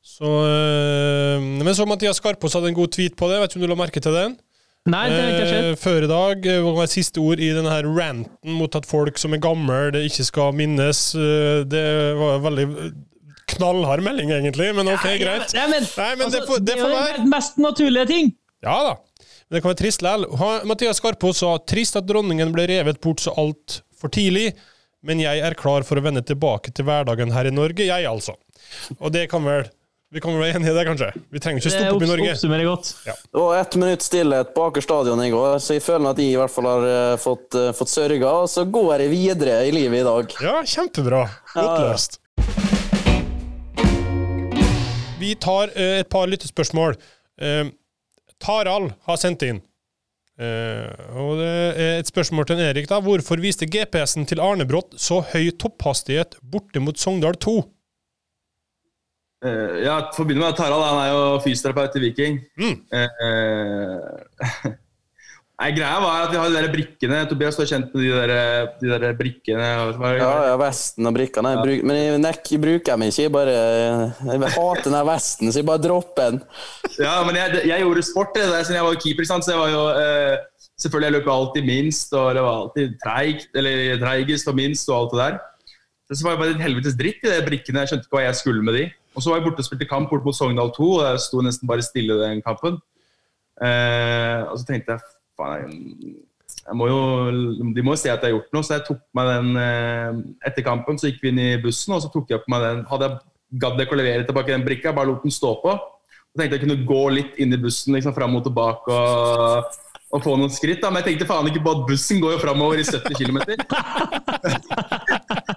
Så, øh, men så Mathias Skarpaas hadde en god tweet på det. Vet ikke om du la merke til den? Nei, det har ikke skjedd. Eh, før i dag eh, var siste ord i denne her ranten mot at folk som er gamle, det ikke skal minnes. Eh, det var veldig knallhard melding, egentlig, men ok, ja, greit. Ja, men, Nei, men altså, det, får, det, får. Det er jo mest naturlige ting. Ja da. Men det kan være trist likevel. Mathias Skarpo sa trist at dronningen ble revet bort så altfor tidlig, men jeg er klar for å vende tilbake til hverdagen her i Norge, jeg altså. Og det kan vel vi kan være enige i det, kanskje? Vi trenger ikke stoppe opp i Norge. Oppsummerer godt. Ja. Det var ett minutt stillhet på Aker stadion i går, så jeg føler at jeg i hvert fall har uh, fått, uh, fått sørga. Og så går jeg videre i livet i dag. Ja, kjempebra. Godt løst. Vi tar uh, et par lyttespørsmål. Tarald har sendt inn. og det er et spørsmål til Erik. da. Hvorfor viste GPS-en til Arnebrott så høy topphastighet borte mot Sogndal 2? Uh, ja, for å begynne med Tarald, han er jo fysioterapeut i Viking. Mm. Uh, [laughs] nei, greia var at vi har de der brikkene. Tobias, var kjent med de der, de der brikkene? Ja, ja, vesten og brikkene. Ja. Bruk, men jeg, nek, bruker dem ikke. Jeg, bare, jeg hater den vesten, så jeg bare dropper den. ja, men jeg, jeg gjorde sport det der siden jeg var keeper, så jeg var jo uh, Selvfølgelig, jeg løp alltid minst, og det var alltid treigt, eller treigest og minst og alt det der. Så det var bare et helvetes dritt i de brikkene. Jeg skjønte ikke hva jeg skulle med de. Og så var jeg borte og spilte kamp bort mot Sogndal 2, og jeg sto nesten bare stille den kampen. Eh, og så tenkte jeg faen, de må jo se at jeg har gjort noe, så jeg tok meg den eh, Etter kampen så gikk vi inn i bussen, og så tok jeg på meg den Hadde jeg gadd ikke å levere tilbake den brikka, bare lot den stå på. Og tenkte jeg kunne gå litt inn i bussen liksom fram og tilbake og, og få noen skritt. Da. Men jeg tenkte faen ikke på at bussen går jo framover i 70 km. [laughs]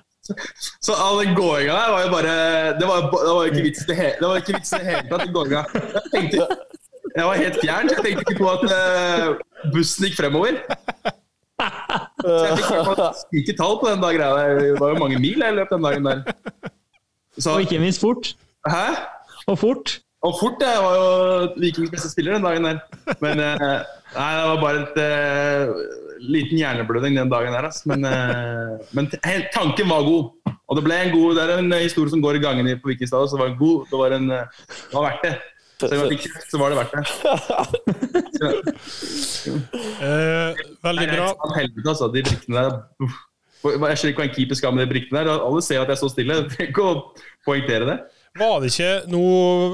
Så all den gåinga der var jo bare Det var, det var ikke vits i det hele tatt, gåinga. Jeg tenkte Jeg var helt fjern, så jeg tenkte ikke på at eh, bussen gikk fremover. Så jeg fikk ikke tall på den dag, der. Det var jo mange mil jeg løp den dagen der. Så, Og ikke minst fort. hæ? Og fort. Og fort, jeg var jo Vikings beste spiller den dagen der. Men eh, nei, det var bare et eh, liten hjerneblødning den dagen der. ass. Men, eh, men tanken var god. Og det ble en god, det er en eh, historie som går i gangene på Vikingstad. Så det var en god, det var, en, eh, det var verdt det. Selv om jeg fikk kjeft, så var det verdt det. Så, [laughs] Eh, veldig bra. er helvete, altså. De brikkene der. Jeg skjønner ikke hva en keeper skal med de brikkene der. Alle ser at jeg står stille. [laughs] Jeg trenger ikke å poengtere det. Var det ikke Nå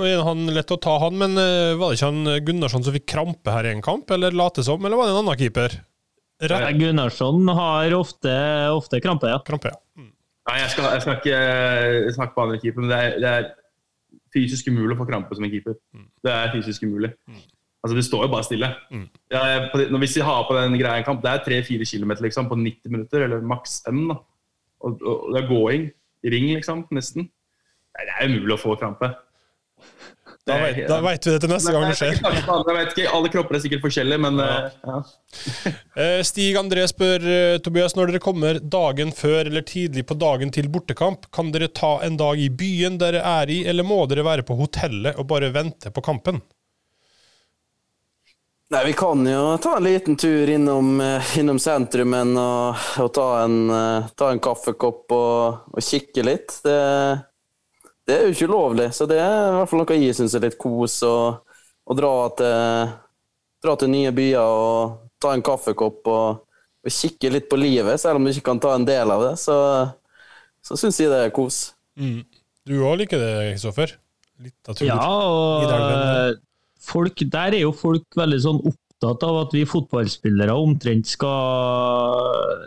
er han lett å ta, han, men var det ikke han Gunnarsson som fikk krampe her i en kamp, eller late som, eller var det en annen keeper? Rett Gunnarsson har ofte, ofte krampe, ja. krampe, ja. Mm. Nei, jeg skal, jeg skal ikke snakke på andre keeper, men det er, det er fysisk umulig å få krampe som en keeper. Det er fysisk umulig. Altså, Du står jo bare stille. Mm. Ja, jeg- på, når hvis vi har på den greia en kamp, det er 3-4 km liksom, på 90 minutter, eller maks M. da. Og, og det er gåing i ring, liksom, nesten. Nei, det er umulig å få krampe. Da vet, da vet vi det til neste gang det skjer. jeg, vet ikke, Alle kropper er sikkert forskjellige, men eh, ja. Eh, Stig André spør eh, Tobias, når dere kommer dagen før eller tidlig på dagen til bortekamp, kan dere ta en dag i byen dere er i, eller må dere være på hotellet og bare vente på kampen? Nei, vi kan jo ta en liten tur innom, eh, innom sentrumen og, og ta, en, eh, ta en kaffekopp og, og kikke litt. Det, det er jo ikke ulovlig, så det er i hvert fall noe jeg syns er litt kos. Å dra til, dra til nye byer og ta en kaffekopp og, og kikke litt på livet, selv om du ikke kan ta en del av det. Så, så syns jeg det er kos. Du òg liker det, Kristoffer? Litt av tur. Ja, og eh, folk, der er jo folk veldig sånn opptatt av at vi fotballspillere omtrent skal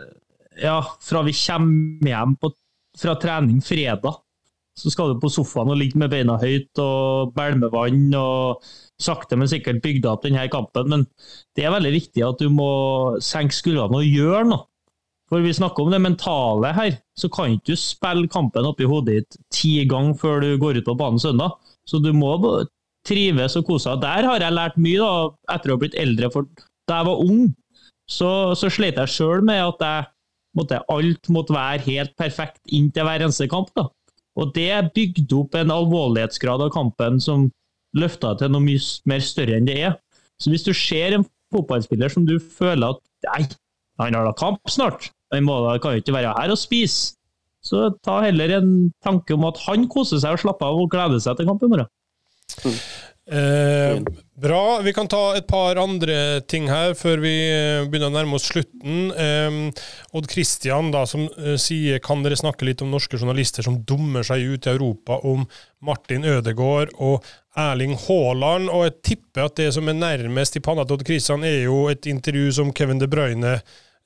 Ja, fra vi kommer hjem på, fra trening fredag, så skal du på sofaen og ligge med beina høyt og bælme vann og sakte, men sikkert bygge opp denne kampen. Men det er veldig viktig at du må senke skuldrene og gjøre noe. For vi snakker om det mentale her, så kan ikke du spille kampen oppi hodet ditt ti ganger før du går ut på banen søndag. Så du må trives og kose deg. Der har jeg lært mye da, etter å ha blitt eldre. For da jeg var ung, så, så slet jeg sjøl med at jeg, måtte, alt måtte være helt perfekt inntil hver eneste kamp. da. Og det bygde opp en alvorlighetsgrad av kampen som løfta til noe mye mer større enn det er. Så hvis du ser en fotballspiller som du føler at nei, han har da kamp snart, han kan jo ikke være her og spise, så ta heller en tanke om at han koser seg og slapper av og gleder seg til kamp i morgen. Eh, bra. Vi kan ta et par andre ting her før vi eh, begynner å nærme oss slutten. Eh, Odd Christian da, som eh, sier kan dere snakke litt om norske journalister som dummer seg ut i Europa om Martin Ødegaard og Erling Haaland. Og jeg tipper at det som er nærmest i panna til Odd Christian, er jo et intervju som Kevin De Bruyne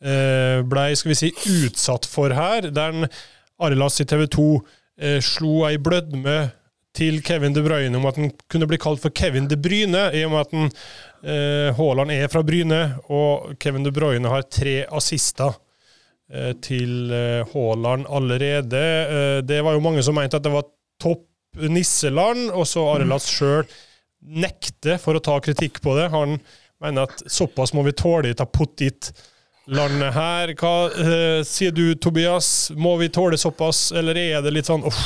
eh, ble skal vi si, utsatt for her, der Arilas i TV 2 eh, slo ei blødme til Kevin De Bruyne om at han kunne bli kalt for Kevin De Bryne, i og med at han, eh, Haaland er fra Bryne, og Kevin De Bruyne har tre assister eh, til eh, Haaland allerede. Det var jo mange som mente at det var topp nisseland, og så Arelas sjøl nekter for å ta kritikk på det. Han mener at såpass må vi tåle i Taputit-landet her. Hva eh, sier du, Tobias? Må vi tåle såpass, eller er det litt sånn uff?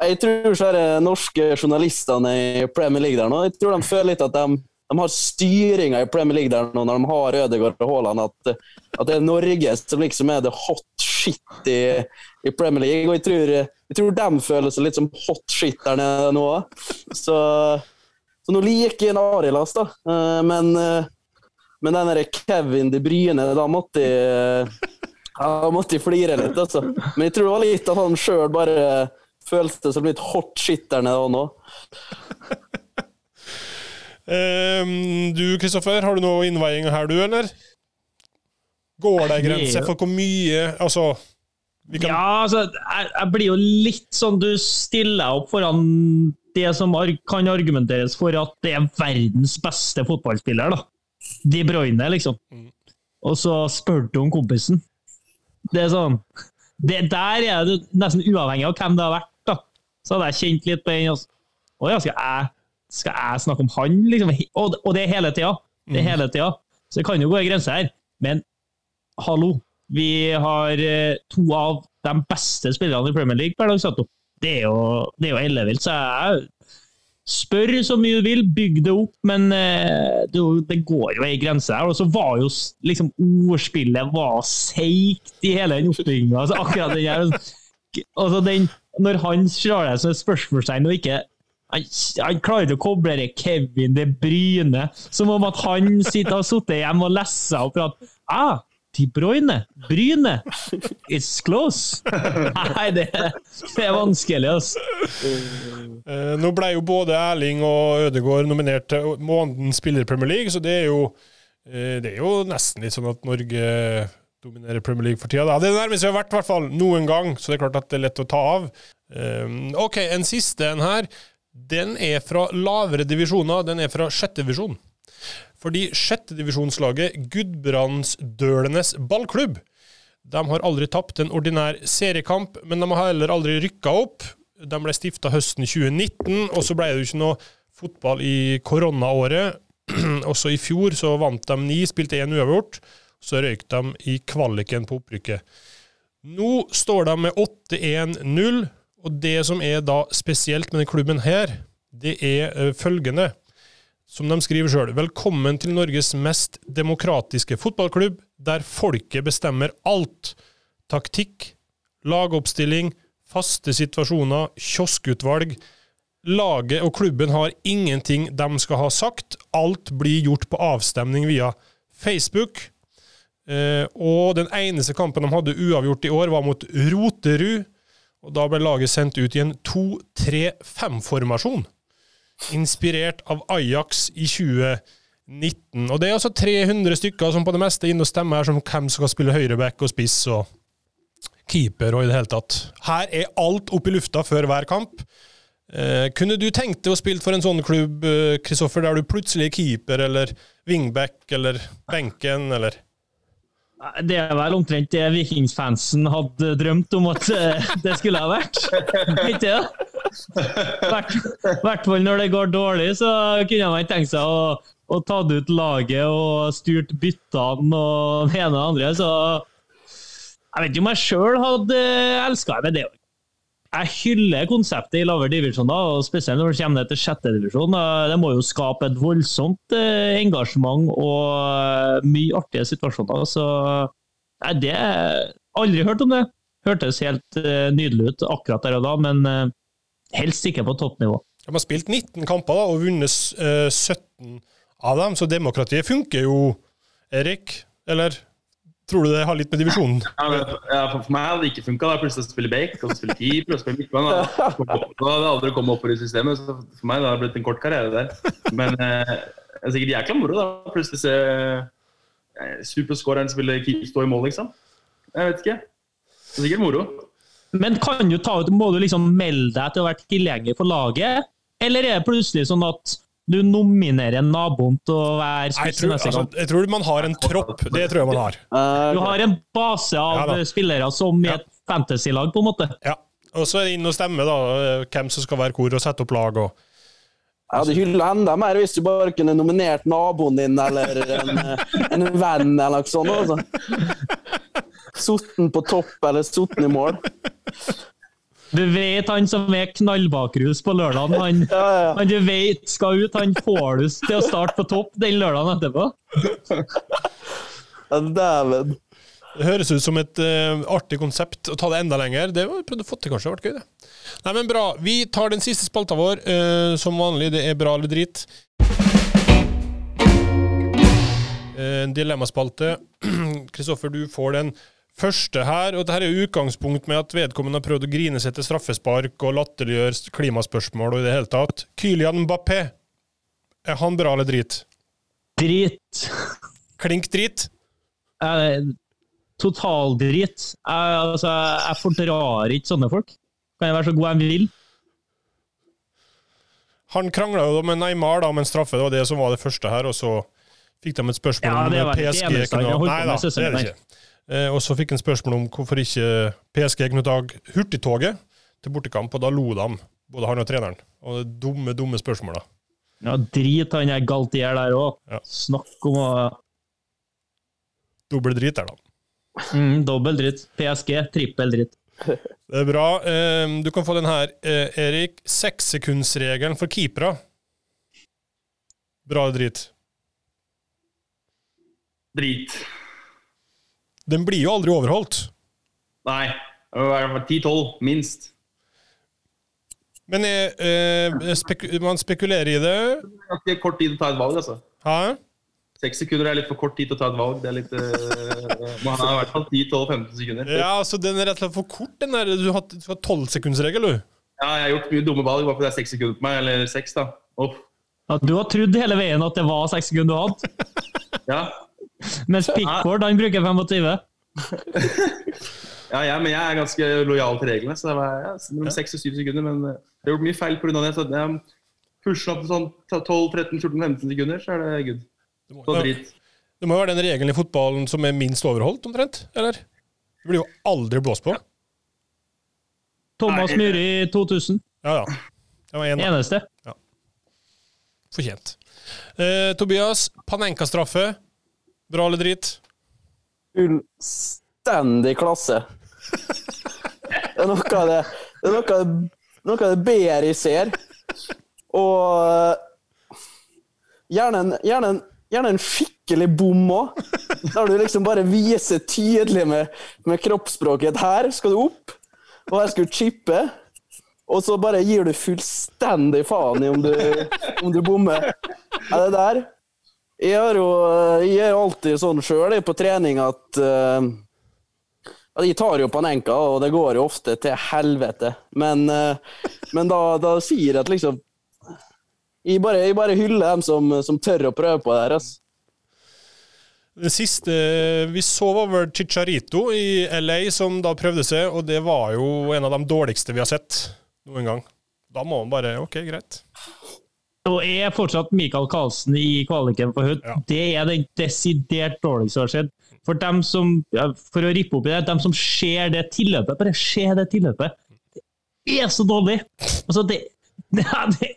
Jeg tror så er det norske journalistene i Premier League der nå, jeg tror de føler litt at de, de har styringa i Premier League der nå, når de har Ødegaard og Haaland. At, at det er Norge som liksom er det hot shit i, i Premier League. Og jeg tror, jeg tror de føler seg litt som hot shit der nede nå. Så, så nå liker jeg Arilas, da. Eh, Men, eh, men den derre Kevin De Bryne, da måtte jeg ja, måtte flire litt, altså. Men jeg tror det var litt at han sjøl bare følte som litt hot shit der nede nå. um, [laughs] du, Kristoffer, har du noe innveiing her, du, eller? Går det ei grense for hvor mye Altså, Vi kan, Ja, altså, jeg, jeg blir jo litt sånn Du stiller opp foran det som arg, kan argumenteres for at det er verdens beste fotballspiller, da. De Bruyne, liksom. Og så spør du om kompisen. Det er sånn det, Der er det nesten uavhengig av hvem det har vært. Så hadde jeg kjent litt på den. Å ja, skal jeg, skal jeg snakke om han, liksom? Og, og det hele tida. Det er hele tida. Så det kan jo gå en grense her. Men hallo, vi har eh, to av de beste spillerne i Premier League per dags dato. Det er jo, det er jo ellevilt. Så jeg spør så mye du vil, bygg det opp, men eh, det, det går jo ei grense her. Og så var jo liksom ordspillet var seigt i hele den oppbygginga. Altså, akkurat den her altså den, Når han slår deg som et spørsmålstegn og ikke han, klarer ikke å koble det Kevin De Bryne, som om at han sitter og sitter hjemme og leser opp at ah, De Bruyne, Bryne, it's close. Nei, det, det er vanskelig, altså. eh, nå ble jo både Erling og Ødegaard nominert til månedens spiller Premier League, så det er jo, eh, det er jo nesten litt sånn at Norge dominerer Premier League for tida. Da. Det nærmeste vi har vært, i hvert fall noen gang, så det er klart at det er lett å ta av. Um, OK, en siste en her. Den er fra lavere divisjoner. Den er fra sjette divisjon. Fordi sjettedivisjonslaget Gudbrandsdølenes ballklubb de har aldri tapt en ordinær seriekamp, men de har heller aldri rykka opp. De ble stifta høsten 2019, og så ble det jo ikke noe fotball i koronaåret. [clears throat] Også i fjor så vant de ni, spilte én uavgjort. Så røyk de i kvaliken på opprykket. Nå står de med 8-1-0, og det som er da spesielt med denne klubben her, det er eh, følgende som de skriver sjøl, velkommen til Norges mest demokratiske fotballklubb, der folket bestemmer alt. Taktikk, lagoppstilling, faste situasjoner, kioskutvalg. Laget og klubben har ingenting de skal ha sagt. Alt blir gjort på avstemning via Facebook. Eh, og den eneste kampen de hadde uavgjort i år, var mot Roterud. Og da ble laget sendt ut i en 2-3-5-formasjon inspirert av Ajax i 2019. Og det er altså 300 stykker som på det meste er inne og stemmer her, som hvem som skal spille høyreback og spiss og keeper og i det hele tatt. Her er alt oppe i lufta før hver kamp. Eh, kunne du tenkt deg å spille for en sånn klubb, eh, Kristoffer, der du plutselig er keeper eller wingback eller benken, eller Det er vel omtrent det Vikingsfansen hadde drømt om at eh, det skulle ha vært. Ikke det? Hvert hvert fall når det går dårlig, så kunne man tenkt seg å, å ta ut laget og styrt byttene og det ene og det andre. Så jeg vet ikke om jeg sjøl hadde elska det, men det er jeg hyller konseptet i lavere divisjon, og spesielt når det kommer til sjette divisjon. Det må jo skape et voldsomt eh, engasjement og eh, mye artige situasjoner. Så nei, det Aldri hørt om det. Hørtes helt eh, nydelig ut akkurat der og da, men helst ikke på toppnivå. De har spilt 19 kamper da, og vunnet eh, 17 av dem, så demokratiet funker jo, Erik. Eller tror du det har litt med divisjonen [laughs] Ja, men, ja, for, for meg hadde det ikke funka. Plutselig å spille back, og spille keeper og spille midtbane. Da hadde jeg aldri kommet opp i systemet. Så for meg hadde det blitt en kort karriere der. Men eh, det er sikkert jækla moro da. Plutselig se eh, superscoreren spille keeper stå i mål, liksom. Jeg vet ikke. Det er sikkert moro. Men kan du ta ut, må du liksom melde deg til å være tilgjengelig for laget, eller er det plutselig sånn at du nominerer naboen til å være spiss neste altså, gang? jeg tror man har en tropp. Det tror jeg man har. Eh, Du har en base av Ja spillere som i Ja. et fantasy-lag, på en måte. Ja. Og så er det inn og stemme, da, eh, hvem som skal være hvor, og sette opp lag. og Jeg hadde hylla enda mer hvis du bare kunne nominert naboen din eller en, en venn eller noe sånt. Altså. Sotten på topp eller sotten i mål. Du vet han som er knallbakrus på lørdagen, han, [laughs] Ja, ja, han du vet skal ut, han får du til å starte på topp den lørdagen etterpå. Ja, Dæven. Det høres ut som et uh, artig konsept å ta det enda lenger. Det var prøvd å få til, kanskje. Det har vært gøy, det. Nei, men bra. Vi tar den siste spalta vår. Uh, som vanlig, det er bra eller drit. En uh, dilemmaspalte. [clears throat] Kristoffer, du får den første her. og Dette er utgangspunkt med at vedkommende har prøvd å grine seg til straffespark og latterliggjøre klimaspørsmål og i det hele tatt. Kylian Mbappé, er han bra eller drit? Drit. Klink drit? Eh, totaldrit. Jeg, altså, jeg fordrar ikke sånne folk. Kan jeg være så god jeg vil? Han krangla jo med Neymar da, om en straffe, det var det som var det første her. Og så fikk de et spørsmål Ja, det om PSG kunne Nei da, det er det ikke. Eh, og så fikk han spørsmål om hvorfor ikke PSG kunne ta hurtigtoget til bortekamp, og da lo de, både han og treneren. Og det dumme, dumme spørsmål, da. Ja, drit han der Galtier der òg. Ja. Snakk om å Dobbel drit der, da. mm, Dobbel dritt. PSG, trippel dritt. Det er bra. Eh, Du kan få den her, eh, Erik. Sekssekundsregelen for keepere. Bra drit? Drit. Den blir jo aldri overholdt. Nei. Det må være 10-12, minst. Men eh, spek man spekulerer i det. Det er kort tid å ta et valg, altså. Hæ? Seks sekunder er litt for kort tid til å ta et valg. Det er litt uh, Man har i hvert fall 10-12-15 sekunder. Ja, altså Den er rett og slett for kort, den der. Du har, du har tolvsekundsregel, du. Ja, jeg har gjort mye dumme valg bare fordi det er seks sekunder på meg. Eller seks, da. Oh. Ja, du har trodd hele veien at det var seks sekunder du hadde, Ja. Mens Pickford han bruker 25. Ja, ja, men jeg er ganske lojal til reglene, så det var ja, mellom seks og 7 sekunder. Men det har gjort mye feil pga. det. Så jeg pusher opp til sånn 12-13-14-15 sekunder, så er det good. Så drit. Det må jo være den regelen i fotballen som er minst overholdt, omtrent? Eller? Det blir jo aldri blåst på. Thomas. Myhre i 2000. Ja, ja. Det var en, Eneste. Eneste. Fortjent. Uh, Tobias, Panenka-straffe. Bra eller drit? Fullstendig klasse. Det er noe av det, det, noe, av det- noe av det bedre jeg ser. Og eh, gjerne en, gjerne en, gjerne en skikkelig bom òg. Der du liksom bare viser tydelig med, med kroppsspråket her skal du opp, og her skal du chippe. Og så bare gir du fullstendig faen i om du, om du bommer. Er det der? Jeg har jo jeg er alltid sånn sjøl på trening at uh, jeg tar jo Panenka, og det går jo ofte til helvete. Men, uh, men da, da sier jeg at liksom Jeg bare, jeg bare hyller dem som, som tør å prøve på det her. Altså. Det siste vi så, var vel Chicharito i LA, som da prøvde seg, og det var jo en av de dårligste vi har sett noen gang. Da må man bare OK, greit. Og er fortsatt Michael Karlsen i kvaliken for Hødd. Ja. Det er den desidert dårligste som har skjedd. For dem som, ja, for å rippe opp i det, dem som ser det tilløpet, bare se det tilløpet. Det er så dårlig! Altså, det, det, [laughs] det,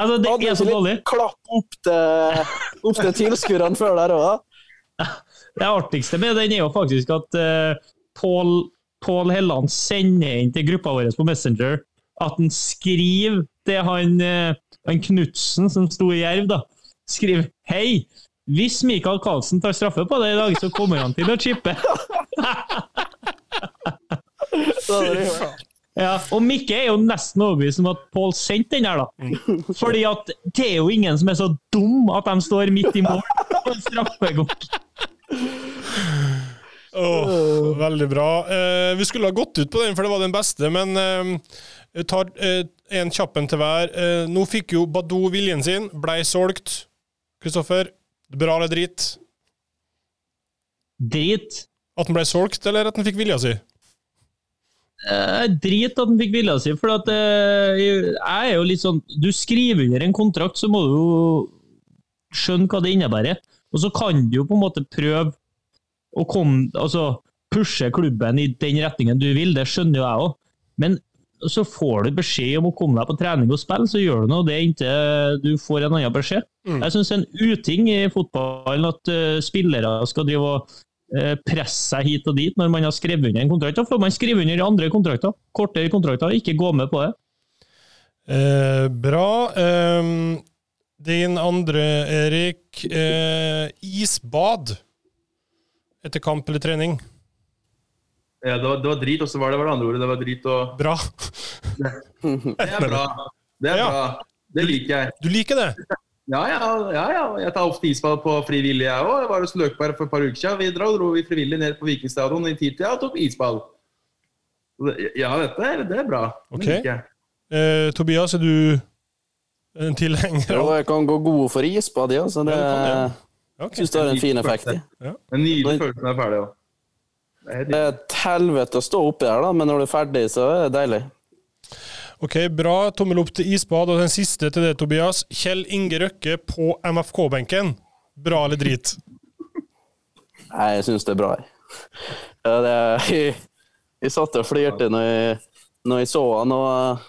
altså, det er så dårlig. klapp opp til, opp til tilskuerne før der òg, da? [laughs] Det artigste med den er jo faktisk at uh, Pål Pål Helland sender inn til gruppa vår på Messenger at han skriver det han, uh, han Knutsen, som sto i Jerv, da, skriver Hei! Hvis Mikael Karlsen tar straffe på det i dag, så kommer han til å chippe. [laughs] Ja, og Mikke er jo nesten overbevist om at Pål sendte den her, da. Fordi at det er jo ingen som er så dum at de står midt i mål på en straffegård. Oh, veldig bra. Eh, vi skulle ha gått ut på den, for det var den beste, men eh, tar eh, en kjapp en til hver. Eh, nå fikk jo Badou viljen sin, blei solgt. Kristoffer, bra eller drit? Drit. At den blei solgt, eller at den fikk vilja si? Eh, drit at den fikk vilja si, for at eh, jeg er jo litt sånn Du skriver under en kontrakt, så må du jo skjønne hva det innebærer. Og så kan du jo på en måte prøve å komme Altså pushe klubben i den retningen du vil, det skjønner jo jeg òg. Men så får du beskjed om å komme deg på trening og spille, så gjør du nå det inntil du får en annen beskjed. Jeg syns det er en uting i fotballen at uh, spillere skal drive og uh, presse seg hit og dit når man har skrevet under en kontrakt. Da får man skrive under andre kontrakter, kortere kontrakter, ikke gå med på det. Eh, bra. Um, din andre, Erik. Eh, isbad etter kamp eller trening. Ja, det, var, det var drit, og så var det, var det andre ordet. Det var drit og Bra. [laughs] Det er bra. Det er Ja. bra. Det liker jeg. Du liker det? Ja, ja, ja, ja. Jeg tar ofte isbad på frivillig, jeg òg. Jeg var hos Løkberg for et par uker siden. Vi dro, dro vi frivillig ned på Vikingstadion i titida og tok isbad. Ja, dette er, det er bra. Det liker jeg. Eh, Tobias, er du en tilhenger Jo, jeg kan gå god for isbad, ja. Så det Ja, det kan syns det har en fin effekt Ja. En nydelig følelse når jeg er ferdig. også. Det er et helvete å stå oppi her, da, men når du er ferdig, så er det deilig. Ok, bra. Tommel opp til isbad. Og den siste til det, Tobias. Kjell Inge Røkke på MFK-benken. Bra eller drit? Nei, jeg syns det er bra. jeg. Ja, det, jeg, [laughs] jeg satt og flirte når jeg, når jeg så han, og,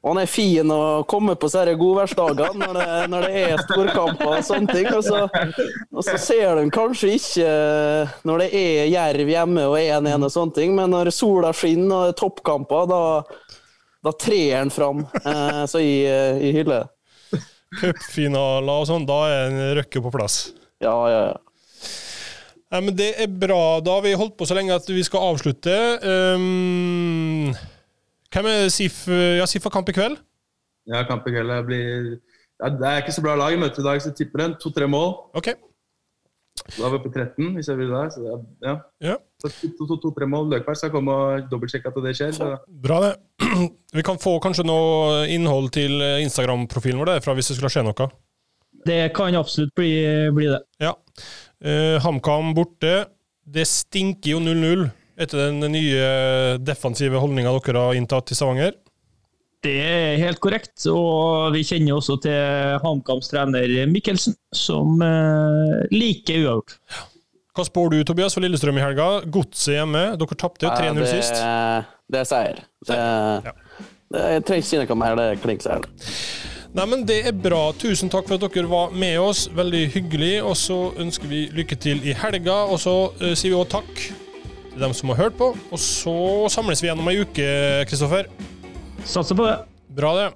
og han er fin å komme på disse godværsdagene når, det- når det er storkamper og sånne ting. Og så, og så ser du kanskje ikke når det er Jerv hjemme og 1-1 og sånne ting, men når sola skinner og det er toppkamper, da, da trer han fram. Eh, så jeg, jeg hyller det. Cupfinaler og sånn, da er en Røkke på plass. Ja, ja, ja. Nei, men Det er bra. Da har vi holdt på så lenge at vi skal avslutte. Um, hvem er SIF? Ja, SIF har kamp i kveld? Ja, kamp i kveld. Det blir ja, Det er ikke så bra lag i møte i dag, så jeg tipper en to-tre mål. Okay. Da er vi oppe i 13, hvis jeg vil det. Så det ja. Ja, Så To-tre mål. Løkberg skal komme og dobbeltsjekke at det skjer. Så. Bra, det. [clears throat] Vi kan få kanskje noe innhold til Instagram-profilen vår derfra hvis det skulle skje noe. Det kan absolutt bli, bli det. Ja. Uh, HamKam borte. Det stinker jo 0-0 etter den nye defensive holdninga dere har inntatt i Stavanger. Det er helt korrekt, og vi kjenner også til HamKams trener Mikkelsen, som eh, liker uavgjort. Hva spår du, Tobias, for Lillestrøm i helga? Godset hjemme. Dere tapte jo 3-0 det, sist. Det er seier. Det, Ja. det, jeg trenger ikke si noe mer, det er klink seier. Nei, men Det er bra. Tusen takk for at dere var med oss. Veldig hyggelig. Og så ønsker vi lykke til i helga. Og så uh, sier vi òg takk til dem som har hørt på. Og så samles vi igjen om ei uke, Kristoffer. Satser på det. Bra, det.